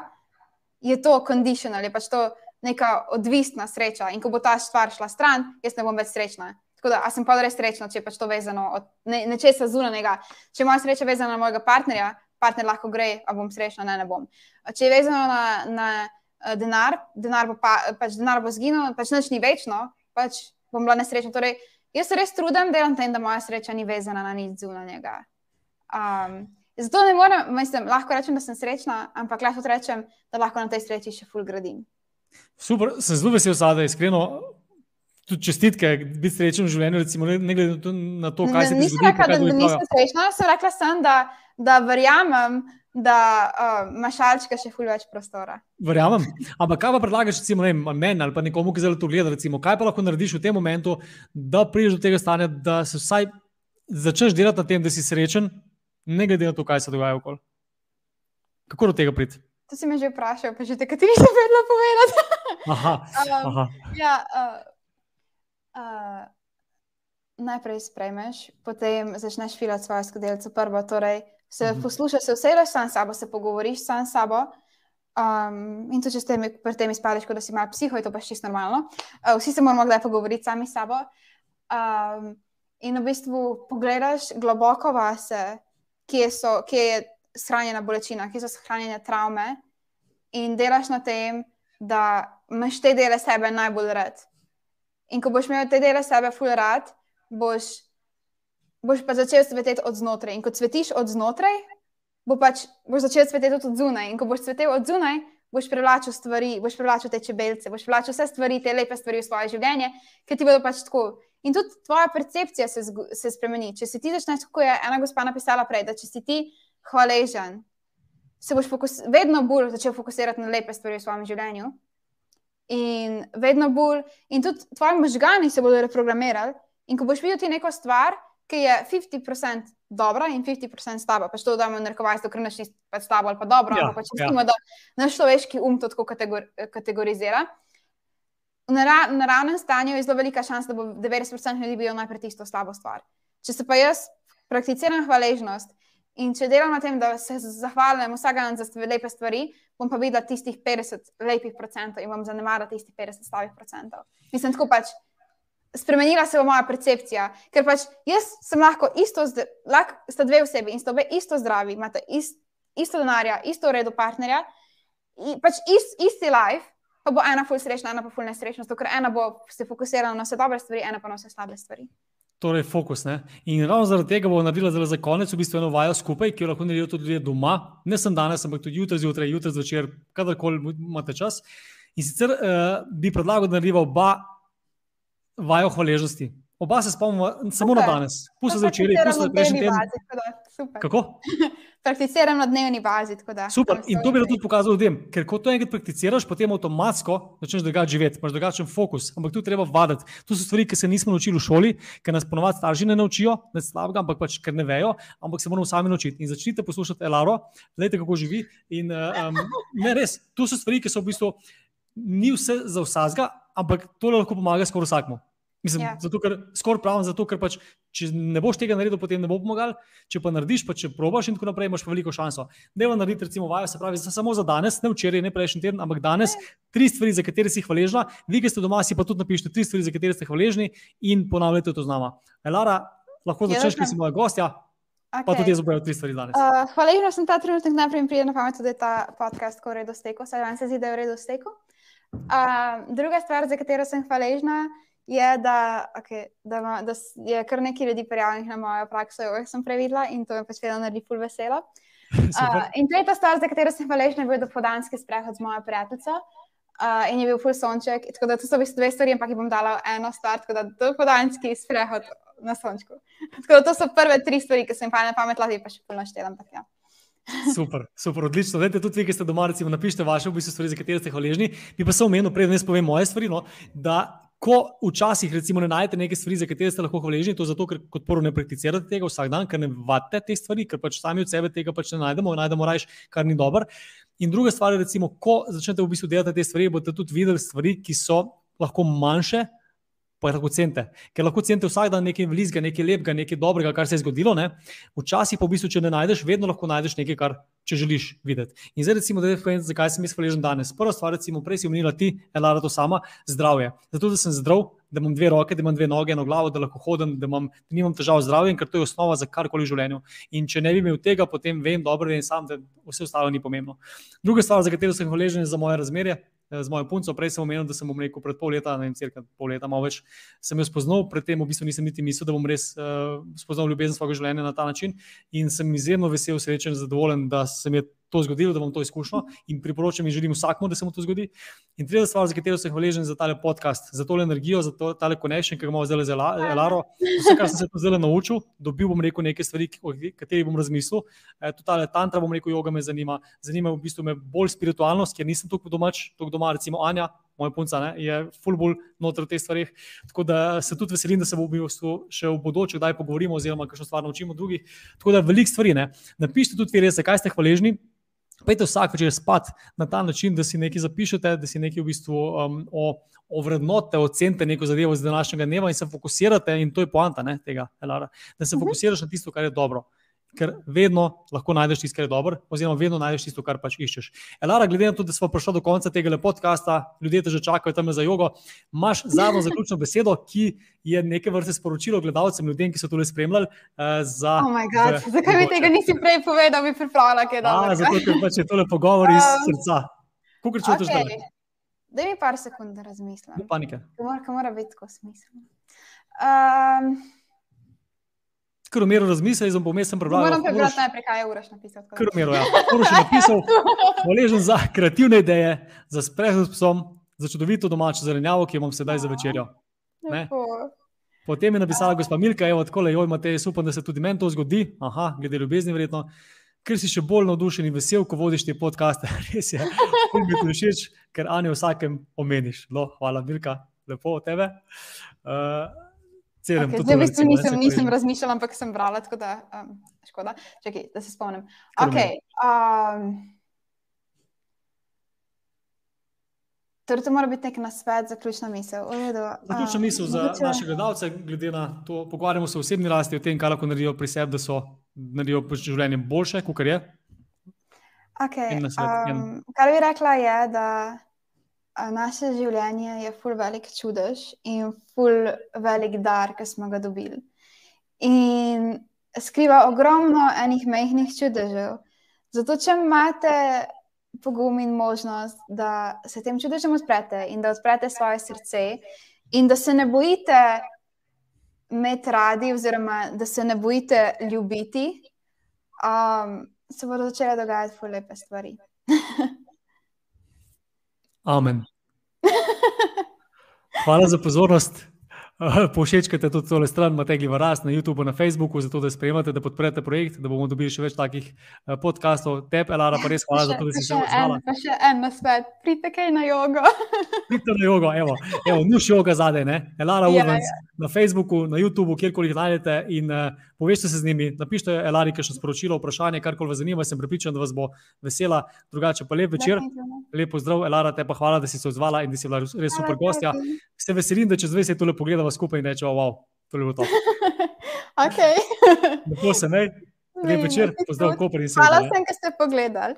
je to conditional, je pač to neka odvisna sreča. In ko bo ta stvar šla stran, jaz ne bom več srečna. Tako da, sem pa res srečna, če je pač to vezano od ne, nečesa zunanjega. Če je moja sreča vezana na mojega partnerja, partner lahko gre, a bom srečna, ne, ne bom. Če je vezano na, na uh, denar, denar bo, pa, pač denar bo zginil, pač nič ni večno, pač bom bila nesrečna. Torej, Jaz se res trudim, delam tem, da moja sreča ni vezana na nič zunanjega. Um, zato ne morem, mislim, lahko rečem, da sem srečna, ampak lahko rečem, da lahko na tej sreči še ful gradim. Super, sem zelo vesel, da je iskreno. Tudi čestitke, biti srečen v življenju, recimo, ne glede na to, kaj se zgodi. Nisem rekla, da nisem srečna, sem rekla, sem, da, da verjamem, da uh, imaš šalčka še fulj več prostora. Verjamem. Ampak kaj pa predlagaš, recimo, ne, meni ali pa nekomu, ki zelo to gleda, recimo, kaj pa lahko narediš v tem momentu, da prideš do tega stanja, da se vsaj začneš delati na tem, da si srečen, ne glede na to, kaj se dogaja okoli. Kako do tega priti? To si me že vprašal, pa že te, kateri si vedno povedal. aha. aha. Um, ja, uh, uh, najprej sprejmeš, potem začneš filati svojo skodelico prvo. Torej, se mhm. poslušaš, se vse rečeš sam s sabo, se pogovoriš sam s sabo. Um, in to, če ste pri tem izpadli, da si malo psiho, je to pač čisto normalno. Uh, vsi se moramo kdaj pogovoriti sami s sabo. Um, in v bistvu pogledaš globoko vase, kje, so, kje je shranjena bolečina, kje so shranjene travme, in delaš na tem, da imaš te dele sebe najbolj rad. In ko boš imel te dele sebe full rad, boš boš pa začel cveteti od znotraj. In ko cvetiš od znotraj, bo pač, boš začel cveteti tudi od zunaj. In ko boš cvetel od zunaj, boš privlačil stvari, boš privlačil te čebelce, boš privlačil vse stvari, te lepe stvari v svoje življenje, ker ti bodo pač tako. In tudi tvoja percepcija se, se spremeni. Če si ti začneš, kot je ena gospa napisala prej, da če si ti hvaležen, se boš fokus, vedno bolj začel fokusirati na lepe stvari v svojem življenju. In vedno bolj, in tudi tvoji možgani se bodo reprogramirali. In ko boš videl ti neko stvar, ki je 50% dobra in 50% slaba, pa to damo v narkovaj, ker naš pač slabo ali pa dobro, ja, ampak če ja. mislimo, da naš človeški um to tako kategor kategorizira. V naravnem stanju je zelo velika šansa, da bo 90% ljudi bilo najprej tisto slabo stvar. Če se pa jaz prakticiram hvaležnost in če delam na tem, da se zahvaljujem vsak dan za lepe stvari, bom pa videla tistih 50 lepih procentov in bom zanemarila tistih 50 slabih procentov. Mislim, tako pač spremenila se bo moja percepcija. Ker pač jaz sem lahko isto, lahko sta dve osebi in sta obe isto zdravi, imate ist, isto denarja, isto redo partnerja, in pač ist, isti life, pa bo ena ful srečna, ena pa ful nesrečna, ker ena bo se fokusirala na vse dobre stvari, ena pa na vse slabe stvari. Torej, fokus. Ne? In ravno zaradi tega bomo naredili za konec, v bistvu eno vajo skupaj, ki jo lahko naredijo tudi ljudje doma, ne samo danes, ampak tudi jutri zjutraj, jutri zvečer, kadarkoli imate čas. In sicer uh, bi predlagal, da naredimo oba vajo hvaležnosti. Oba se spomnimo samo okay. na danes, pusti za včeraj, pusti za prejšnji teden. Kako? Prakticiram na dnevni bazi. Da, Super. In to bi tudi pokazal ljudem, ker ko to enkrat prakticiraš, potem avtomatsko začneš drugače živeti, imaš drugačen fokus. Ampak tu treba vaditi. To so stvari, ki se nismo naučili v šoli, ker nas ponovadi starši ne naučijo, ne slabega, ampak pač ker ne vejo, ampak se moramo sami naučiti. In začnite poslušati Elaro, gledajte, kako živi. In, um, ne res, to so stvari, ki so v bistvu ni vse za vsega, ampak to lahko pomaga skoraj vsakmu. Mislim, ja. zato, ker skoraj pravim, zato, ker pač, če ne boš tega naredil, potem ne bo pomagal. Če pa narediš, pa če probaš in tako naprej, imaš pa veliko šanso. Deva narediti, recimo, vajo, se pravi, samo za danes, ne včeraj, ne prejšnji teden, ampak danes, tri stvari, za katere si hvaležna. Vi, ki ste doma, si pa tudi napišite tri stvari, za katere ste hvaležni in ponavljate to z nama. Elara, lahko začneš, ker si moja gostja. Okay. Pa tudi jaz bojo tri stvari danes. Uh, hvaležna sem ta trenutek najprej pride na pamet, da je ta podcast v redu steko, saj vam se zdi, da je v redu steko. Uh, druga stvar, za katero sem hvaležna, je, da, okay, da, ma, da je kar nekaj ljudi prijavljenih na mojo prakso, jo sem previdela in to me pač vedno naredi ful veselo. Uh, in tretja stvar, za katero sem hvaležna, je bil dopodanski sprehod z mojo prijateljico. Uh, in je bil ful sonček, tako da to so v bistvu dve stvari, ampak jih bom dala eno stvar, tako da dopodanski sprehod na sončku. Tako da to so prve tri stvari, ki sem jim pa na pamet, lahko pa še polno štelam. Ja. Super, super, odlično. Vete, tudi vi, ki ste doma, recimo, napišite vaše v bistvu stvari, za katere ste hvaležni. Bi pa se omenil, preden jaz povem moje stvari, no, da ko včasih recimo, ne najdete neke stvari, za katere ste lahko hvaležni, to zato, ker kot prvo ne prakticirate tega vsak dan, ker ne vadite te stvari, ker pač sami od sebe tega pač ne najdemo, najdemo rajš, kar ni dobro. In druga stvar je, recimo, ko začnete v bistvu delati te stvari, boste tudi videli stvari, ki so lahko manjše. Pa je lahko cente, ker lahko cente vsak dan nekaj vlizga, nekaj lepega, nekaj dobrega, kar se je zgodilo. Ne? Včasih pa v bistvu, če ne najdeš, vedno lahko najdeš nekaj, kar če želiš videti. In zdaj, recimo, da povem, zakaj sem jaz hvaležen danes. Prva stvar, recimo, prej si omenila ti, Elara, to sama, zdravje. Zato, da sem zdrav, da imam dve roke, da imam dve noge, eno glavo, da lahko hodim, da, imam, da nimam težav z zdravjem, ker to je osnova za karkoli v življenju. In če ne bi imel tega, potem vem, dobro vem sam, da vse ostalo ni pomembno. Druga stvar, za katero sem hvaležen, je za moje razmerje. Eh, z mojo punco, prej sem omenil, da sem rekel pred pol leta, ne vem, cirka pol leta, malo več, sem jo spoznal, predtem v bistvu nisem niti mislil, da bom res uh, spoznal ljubezen svojega življenja na ta način in sem izjemno vesel, srečen, zadovoljen, da se mi je to zgodilo, da bom to izkušnjo in priporočam in želim vsakmu, da se mu to zgodi. In tretja stvar, za katero sem hvaležen za tale podcast, za tole energijo, za to, tale connection, ki ga imamo zdaj z Elaro. Vse, kar sem se zdaj naučil, dobil bom rekel nekaj stvari, o katerih bom razmislil. E, tudi tale tantra, bom rekel, joga me zanima. Zanima me v bistvu me bolj spiritualnost, ker nisem tukaj domač, tukaj doma, recimo Anja. Moja punca ne, je fulbul noter v teh stvarih. Tako da se tudi veselim, da se bomo še v bodoče kdaj pogovorimo, oziroma kakšno stvar naučimo drugih. Tako da veliko stvari. Ne. Napišite tudi, vi res, zakaj ste hvaležni. Pejte vsak večer spat na ta način, da si nekaj zapišete, da si nekaj v bistvu um, ovrednote, ocenite neko zadevo z današnjega dneva in se fokusirate, in to je poanta ne, tega, Elara, da se uh mhm. -huh. fokusiraš na tisto, kar je dobro ker vedno lahko najdeš tisto, kar je dobro, oziroma vedno najdeš tisto, kar pač iščeš. Elara, glede na to, da smo prišli do konca tega podcasta, ljudje te že čakajo tam za jogo, imaš zadnjo zaključno besedo, ki je neke vrste sporočilo gledalcem, ljudem, ki so to le spremljali. Uh, za, oh Zakaj mi tega nisi prej povedal, bi pripravila kaj dobro? Zato, ker pač je tole pogovor iz um, srca. Kako rečeš, okay. da je? Da mi par sekund razmislim. Ne panike. Mora, mora biti tako smiselno. Um, Kar umeru razmisli, jaz bom pomesen prebral. Moram prebrati najprej, kaj je uraš napisal. Kar umeru, ja. Uroš je napisal, hvaležen za kreativne ideje, za sprehod s psom, za čudovito domačo zelenjavo, ki jo imam sedaj za večerjo. Ne. Potem je napisala gospa Milka, evo, tako le, joj, Matej, jaz upam, da se tudi meni to zgodi, aha, glede ljubezni, verjetno, ker si še bolj navdušen in vesel, ko vodiš te podcaste. Res je, ful mi je všeč, ker Ani vsakem omeniš. No, hvala, Milka, lepo od tebe. Uh, cenim Okay, zdaj, v bistvu nisem, se nisem razmišljala, ampak sem brala, tako da um, škoda. Čakaj, da se spomnim. Okay, um, torej, to mora biti nek nasvet, zaključna misel. Redu, Zaključna misel za mogoče- naše gledalce, glede na to, pogovarjamo se o osebni rasti, o tem, kaj lahko naredijo pri sebi, da so naredijo pač življenje boljše, kot je. Okay, nasvet, um, kar bi rekla je, da naše življenje je ful velik čudež in ful velik dar, ki smo ga dobili. In skriva ogromno enih mehkih čudežev. Zato, če imate pogum in možnost, da se tem čudežem odprete in da odprete svoje srce, in da se ne bojite imeti radi, oziroma da se ne bojite ljubiti, um, se bodo začele dogajati ful lepe stvari. Amen. Hvala za pozornost. Povšečkajte tudi tole stran Mategi Varas na YouTubu, na Facebooku, zato da spremljate, da podprete projekt, da bomo dobili še več takih uh, podkastov. Tebi, Elara, pa res hvala za to, da si se Pa še en-. Pa še en nasvet, pridite kaj na jogo. Pridite na jogo, evo, evo nuš joga zadaj, ne? Elara Ja, Urbanc na Facebooku, na YouTubu, kjerkoli jih najdete in uh, povežite se z njimi, napišite Elari kakšno sporočilo, vprašanje, karkoli vas zanima, sem prepričan, da vas bo vesela. Drugače pa lep večer, Definitivno. lep pozdrav, Elara, te pa hvala, da si se odzvala in da si bila res super Hvala gostja. Se veselim, da čez 20 let pogledava skupaj in rečemo, wow, to je bilo to. Okay. Lepo se mej, lep večer, pozdrav, Koper in se Hvala vsem, ki ste pogledali.